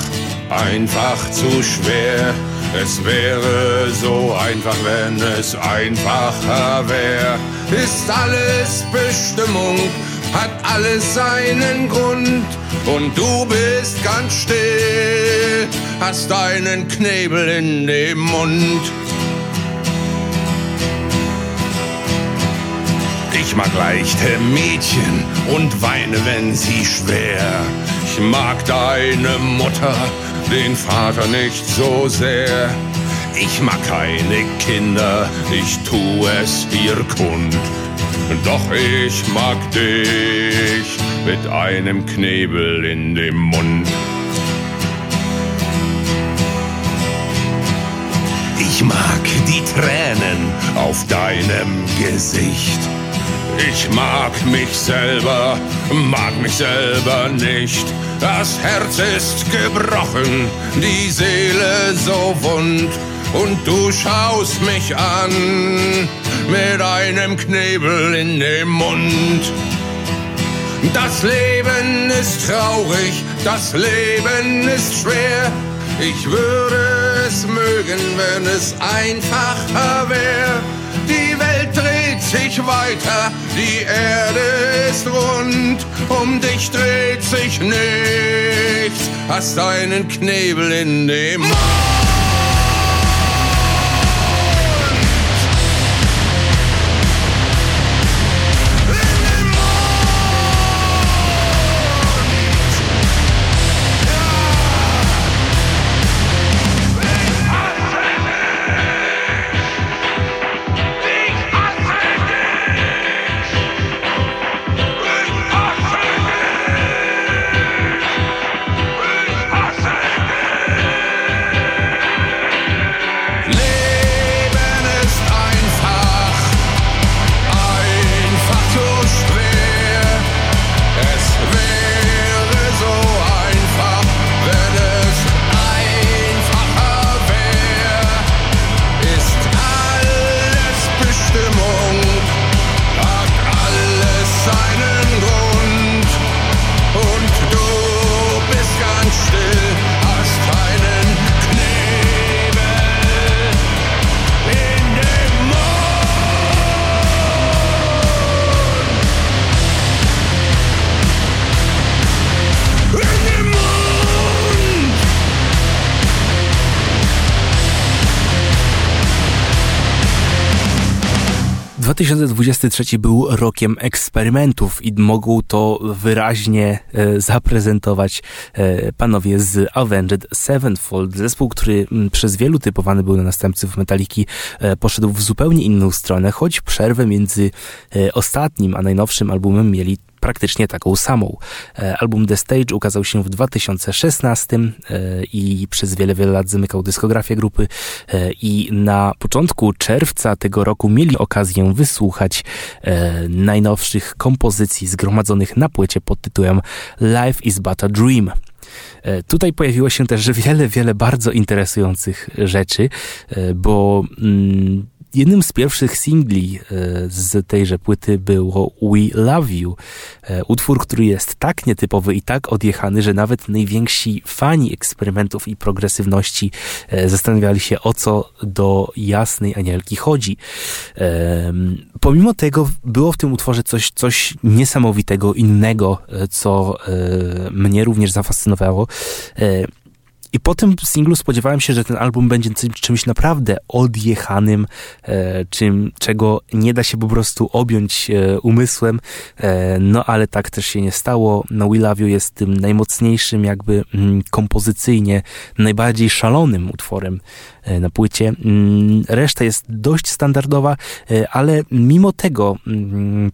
C: einfach zu schwer. Es wäre so einfach, wenn es einfacher wäre. Ist alles Bestimmung, hat alles seinen Grund. Und du bist ganz still, hast deinen Knebel in dem Mund. Ich mag leichte Mädchen und weine, wenn sie schwer. Ich mag deine Mutter, den Vater nicht so sehr. Ich mag keine Kinder, ich tu es ihr kund. Doch ich mag dich mit einem Knebel in dem Mund. Ich mag die Tränen auf deinem Gesicht. Ich mag mich selber, mag mich selber nicht. Das Herz ist gebrochen, die Seele so wund. Und du schaust mich an mit einem Knebel in dem Mund. Das Leben ist traurig, das Leben ist schwer. Ich würde es mögen, wenn es einfacher wäre. Die Welt dreht sich weiter, die Erde ist rund, um dich dreht sich nichts, hast einen Knebel in dem Mund.
A: 2023 był rokiem eksperymentów i mogą to wyraźnie e, zaprezentować e, panowie z Avenged Sevenfold. Zespół, który przez wielu typowany był na następców Metaliki, e, poszedł w zupełnie inną stronę, choć przerwę między ostatnim a najnowszym albumem mieli praktycznie taką samą. E, album The Stage ukazał się w 2016 e, i przez wiele, wiele lat zamykał dyskografię grupy e, i na początku czerwca tego roku mieli okazję wysłuchać najnowszych kompozycji zgromadzonych na płycie pod tytułem Life is but a Dream. Tutaj pojawiło się też wiele, wiele bardzo interesujących rzeczy, bo mm, Jednym z pierwszych singli e, z tejże płyty było We Love You. E, utwór, który jest tak nietypowy i tak odjechany, że nawet najwięksi fani eksperymentów i progresywności e, zastanawiali się, o co do jasnej anielki chodzi. Pomimo tego było w tym utworze coś, coś niesamowitego, innego, co mnie również zafascynowało. I po tym singlu spodziewałem się, że ten album będzie czymś naprawdę odjechanym, e, czym, czego nie da się po prostu objąć e, umysłem, e, no ale tak też się nie stało. No We Love You jest tym najmocniejszym jakby mm, kompozycyjnie, najbardziej szalonym utworem e, na płycie. Mm, reszta jest dość standardowa, e, ale mimo tego mm,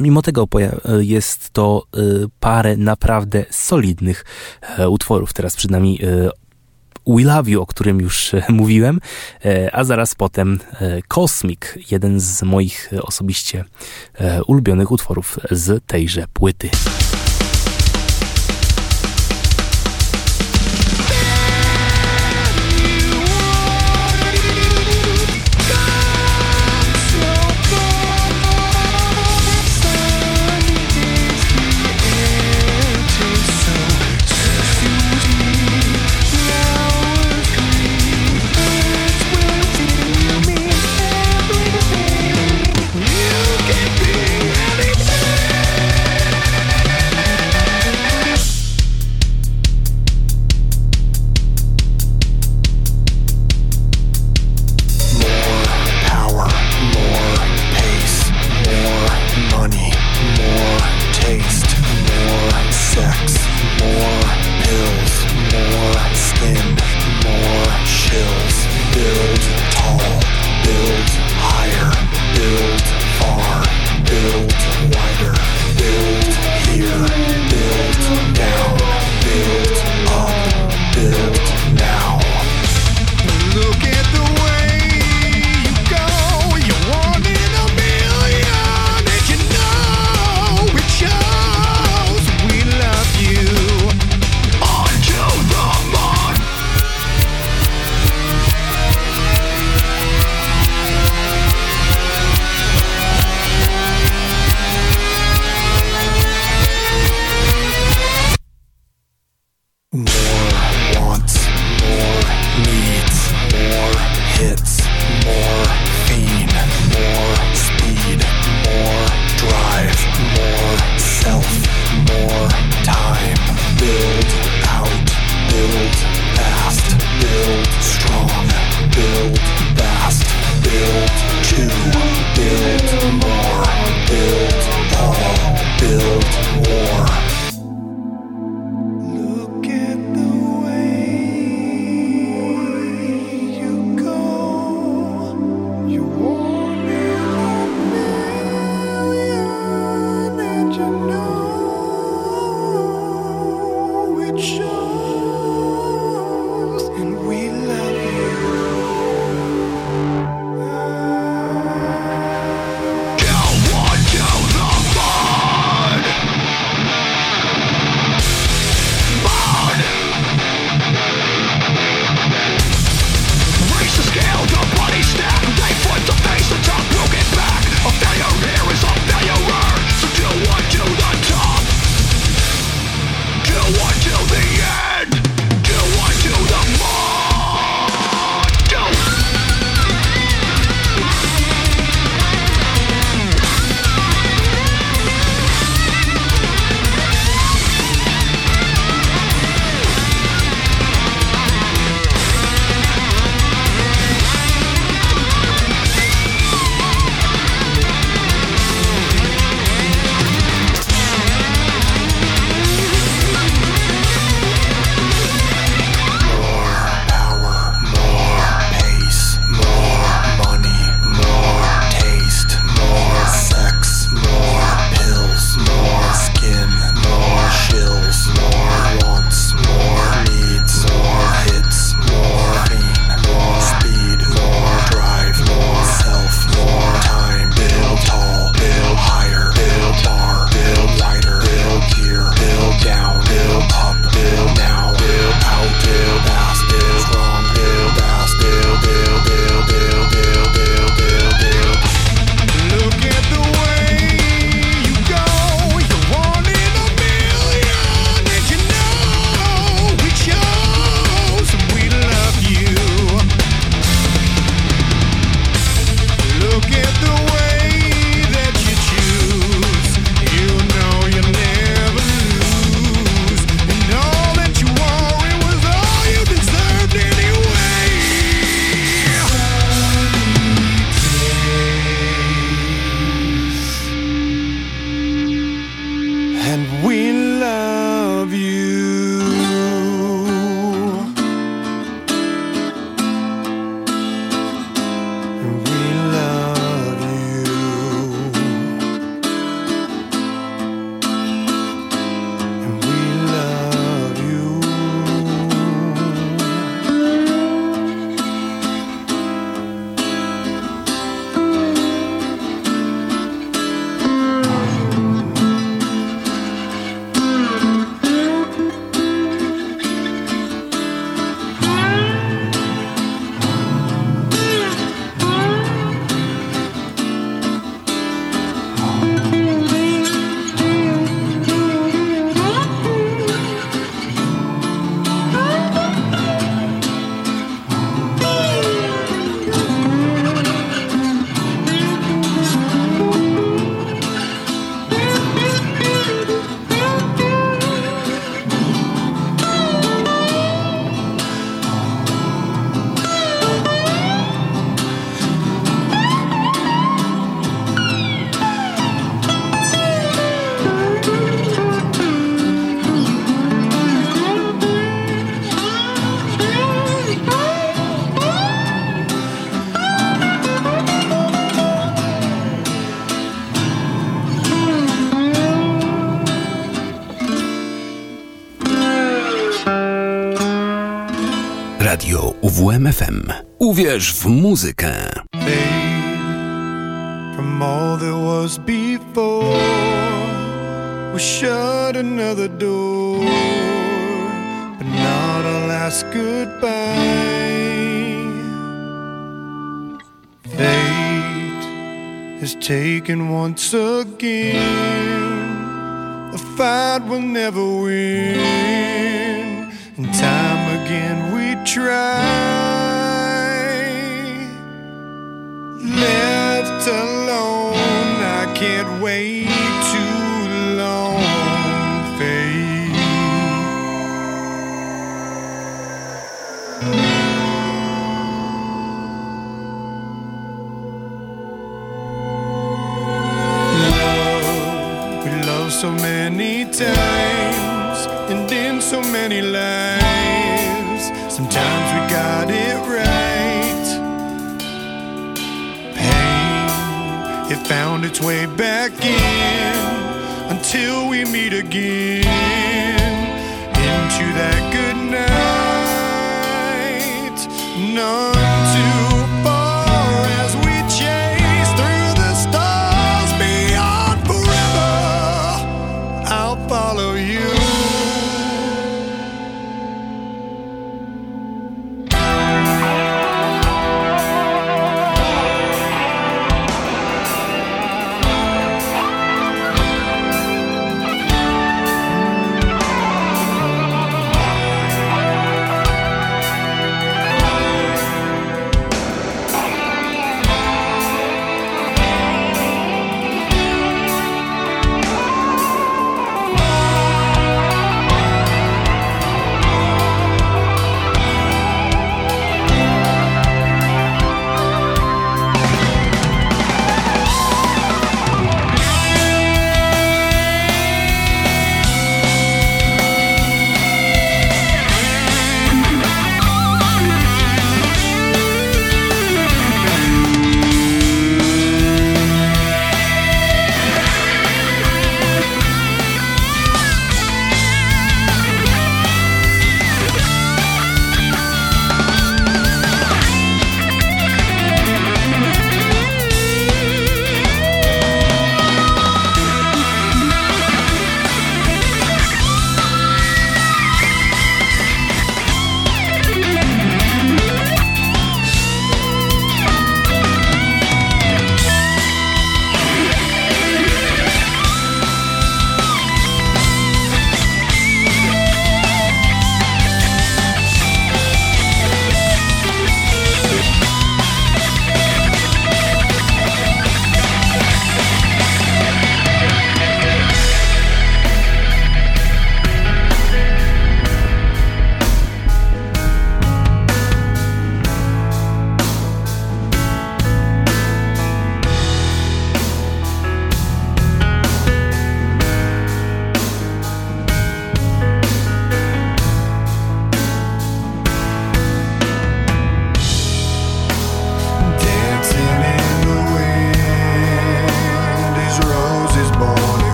A: Mimo tego jest to y, parę naprawdę solidnych e, utworów. Teraz przed nami e, We Love You, o którym już e, mówiłem, a zaraz potem Cosmic, jeden z moich osobiście ulubionych utworów z tejże płyty.
B: Uwierz w muzykę.
F: From all that was before, we shut another door, but not a last goodbye. Fate has taken once again, the fight will never win, and time again we try. Its way back in until we meet again into that good night. None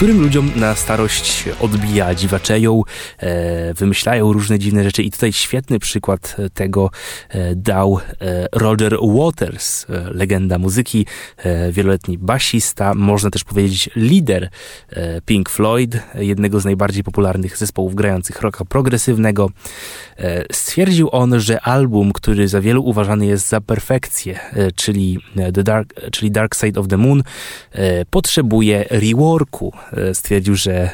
A: Niektórym ludziom na starość odbija, dziwaczeją, e, wymyślają różne dziwne rzeczy i tutaj świetny przykład tego e, dał e, Roger Waters, e, legenda muzyki, wieloletni basista, można też powiedzieć lider Pink Floyd, jednego z najbardziej popularnych zespołów grających rocka progresywnego. Stwierdził on, że album, który za wielu uważany jest za perfekcję, czyli The Dark, czyli Dark Side of the Moon, potrzebuje reworku stwierdził, że e,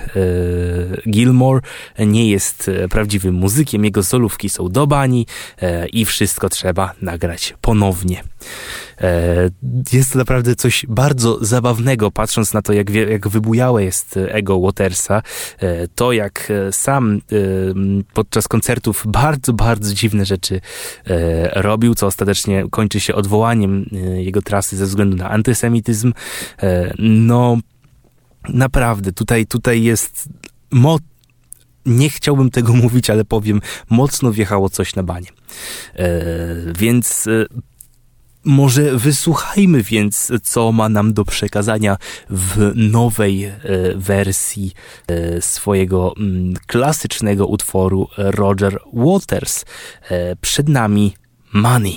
A: Gilmore nie jest e, prawdziwym muzykiem, jego solówki są do bani i wszystko trzeba nagrać ponownie. Jest to naprawdę coś bardzo zabawnego, patrząc na to, jak, jak wybujałe jest ego Watersa. To, jak sam podczas koncertów bardzo, bardzo dziwne rzeczy robił, co ostatecznie kończy się odwołaniem jego trasy ze względu na antysemityzm. No, Naprawdę, tutaj, tutaj jest mo nie chciałbym tego mówić, ale powiem, mocno wjechało coś na banie. E, więc e, może wysłuchajmy więc, co ma nam do przekazania w nowej e, wersji e, swojego m, mm, klasycznego utworu Roger Waters. E, przed nami Money.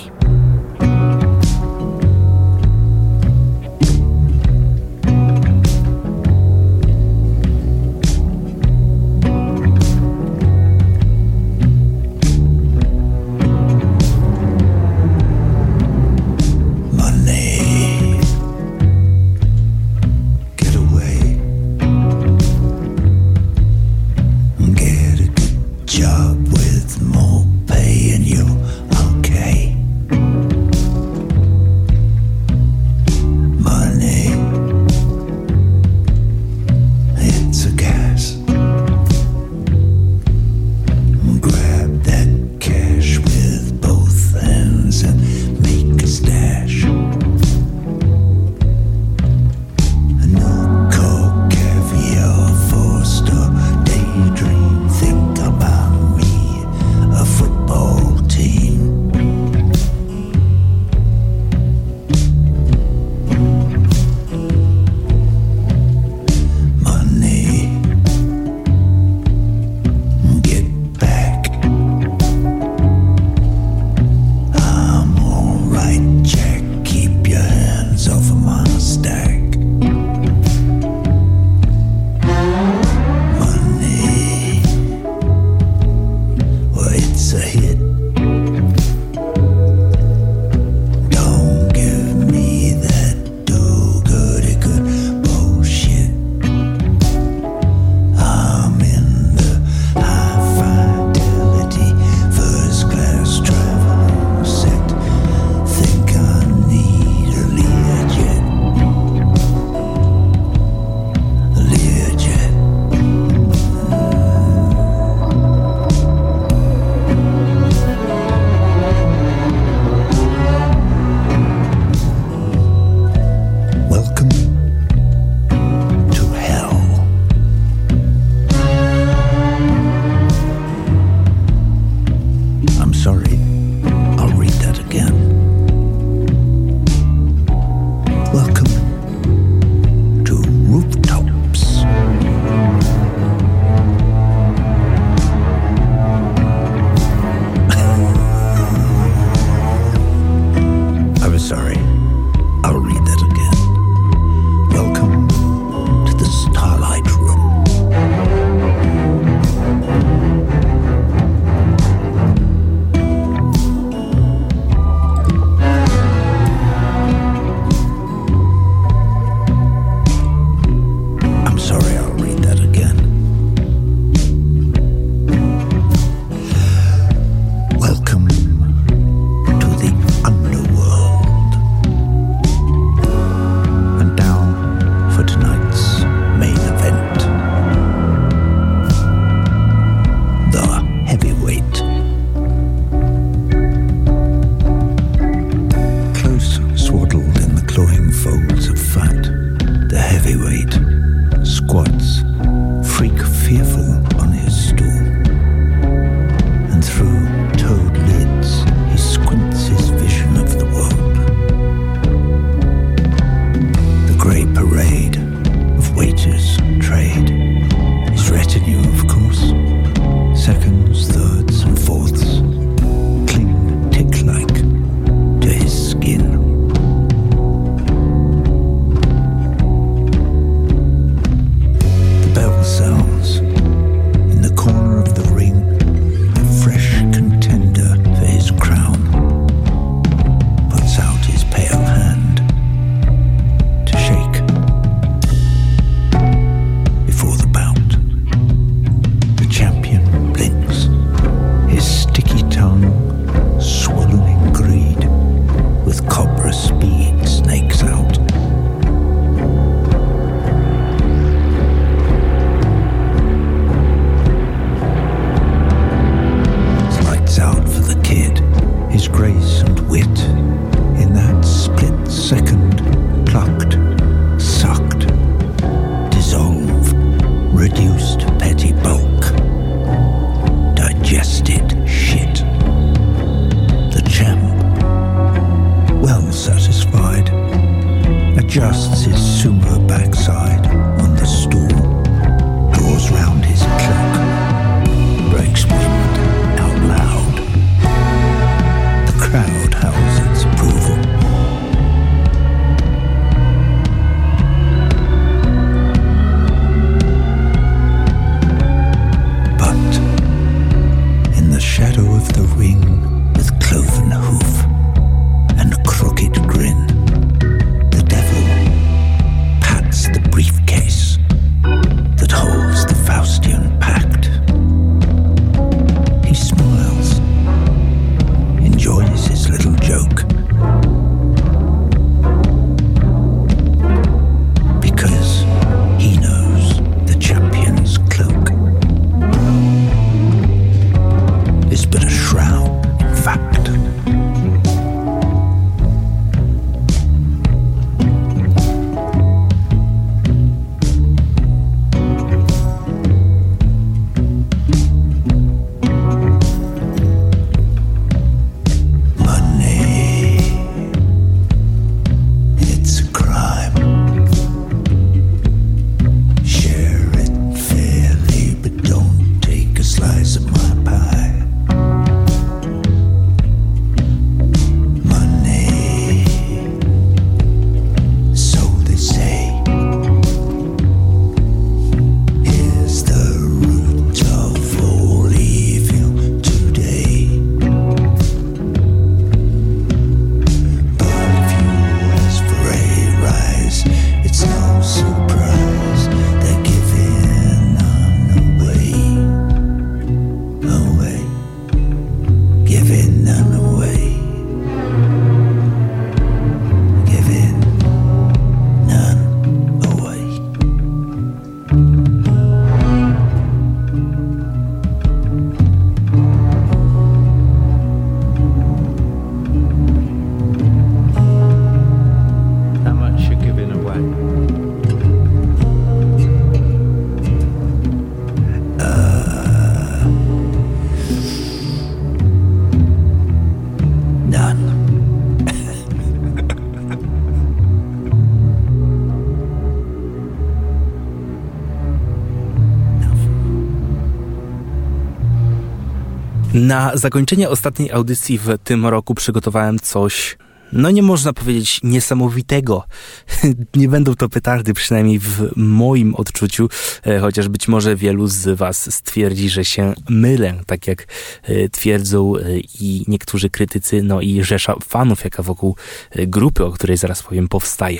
A: Na zakończenie ostatniej audycji w tym roku przygotowałem coś, no nie można powiedzieć niesamowitego. nie będą to petardy, przynajmniej w moim odczuciu, e, chociaż być może wielu z Was stwierdzi, że się mylę, tak jak e, twierdzą e, i niektórzy krytycy, no i rzesza fanów, jaka wokół grupy, o której zaraz powiem, powstaje.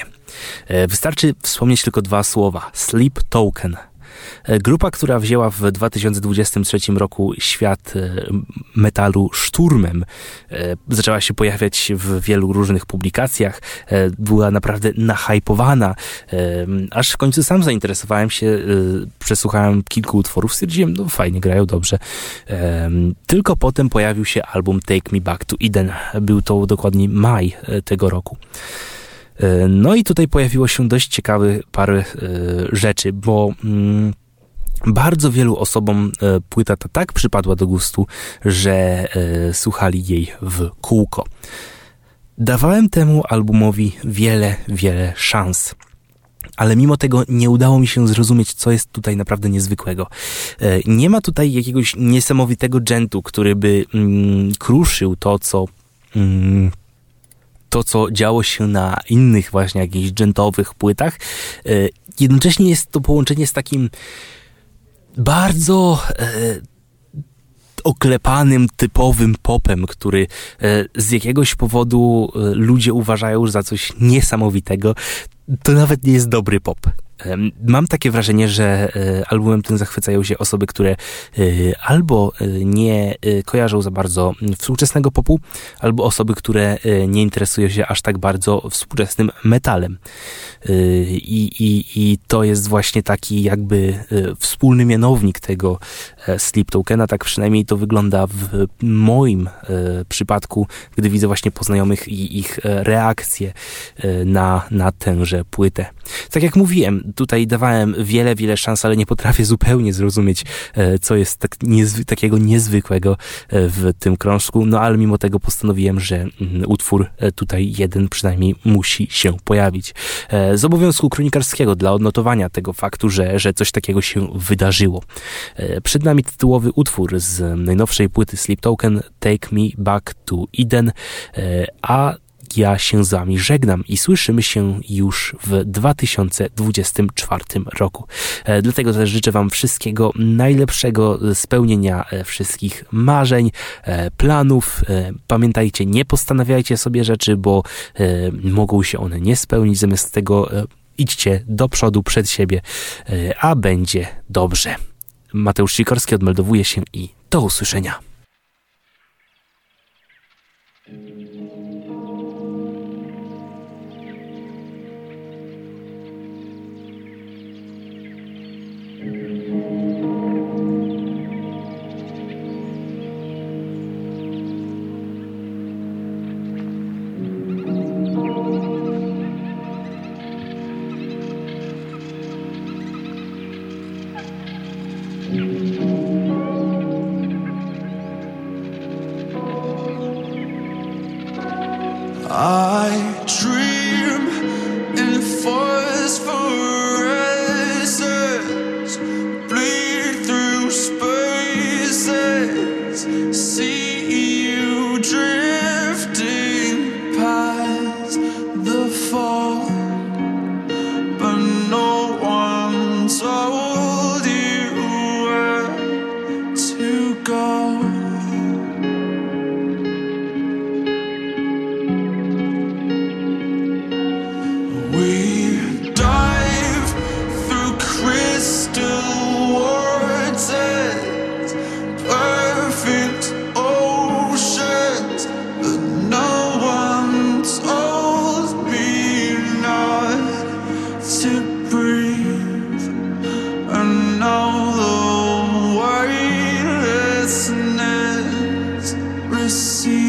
A: Wystarczy wspomnieć tylko dwa słowa: Sleep Token – grupa, która wzięła w 2023 roku świat e, metalu szturmem, e, zaczęła się pojawiać w wielu różnych publikacjach, była naprawdę nahypowana, aż w końcu sam zainteresowałem się, przesłuchałem kilku utworów, stwierdziłem, no fajnie, grają dobrze. Tylko potem pojawił się album Take Me Back to Eden. Był to dokładnie maj tego roku. No i tutaj pojawiło się dość ciekawy parę rzeczy, bo mm, bardzo wielu osobom e, płyta ta tak przypadła do gustu, że e, słuchali jej w kółko. Dawałem temu albumowi wiele, wiele szans. Ale mimo tego nie udało mi się zrozumieć, co jest tutaj naprawdę niezwykłego. E, nie ma tutaj jakiegoś niesamowitego dżentu, który by mm, kruszył to, co mm, to, co działo się na innych właśnie jakichś dżentowych płytach. Jednocześnie jest to połączenie z takim bardzo e, oklepanym, typowym popem, który e, z jakiegoś powodu e, ludzie uważają za coś niesamowitego. To nawet nie jest dobry pop. Mam takie wrażenie, że e, albumem tym zachwycają się osoby, które e, albo e, nie kojarzą za bardzo współczesnego popu, albo osoby, które nie interesują się aż tak bardzo współczesnym metalem. I, i, i to jest właśnie taki jakby wspólny mianownik tego Sleep Tokena, tak przynajmniej to wygląda w moim przypadku, gdy widzę właśnie poznajomych i ich reakcje na, na tęże płytę. Tak jak mówiłem, tutaj dawałem wiele, wiele szans, ale nie potrafię zupełnie zrozumieć, e, co jest tak niezwy takiego niezwykłego e, w tym krążku, no ale mimo tego postanowiłem, że mm, utwór e, tutaj jeden przynajmniej musi się pojawić. Z obowiązku kronikarskiego dla odnotowania tego faktu, że, że coś takiego się wydarzyło. Przed nami tytułowy utwór z najnowszej płyty Sleep Token Take Me Back to Eden, a ja się z Wami żegnam i słyszymy się już w 2024 roku. E, dlatego też życzę Wam wszystkiego najlepszego, spełnienia e, wszystkich marzeń, e, planów. Pamiętajcie, nie postanawiajcie sobie rzeczy, bo mogą się one nie spełnić. Zamiast tego idźcie do przodu przed siebie, a będzie dobrze. Mateusz Sikorski odmeldowuje się i do usłyszenia.
G: se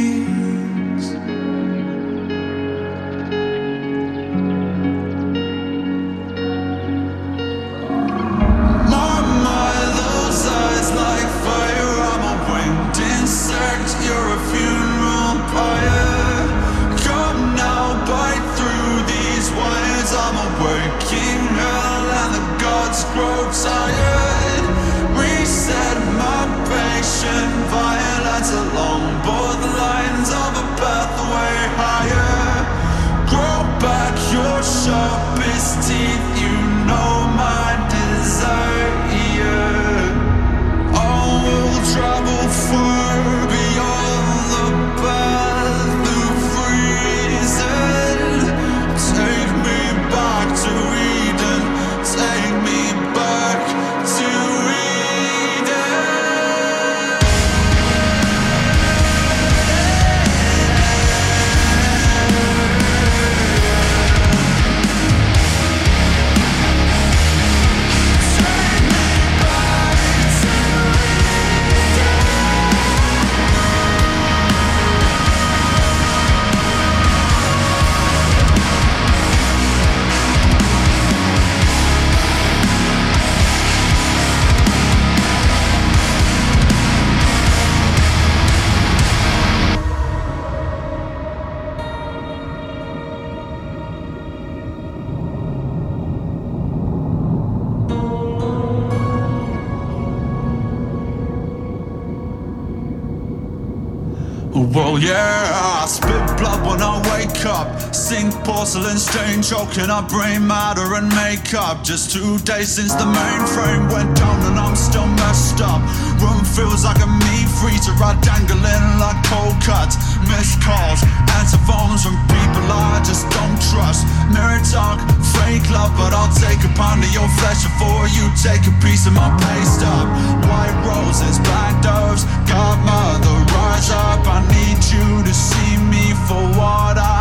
G: choking up brain matter and makeup. Just two days since the mainframe went down and I'm still messed up. Room feels like a meat freezer, I dangling like cold cuts. Missed calls, answer phones from people I just don't trust. Mirror talk, fake love, but I'll take a pound of your flesh before you take a piece of my paste up. White roses, black doves, godmother, rise up. I need you to see me for what I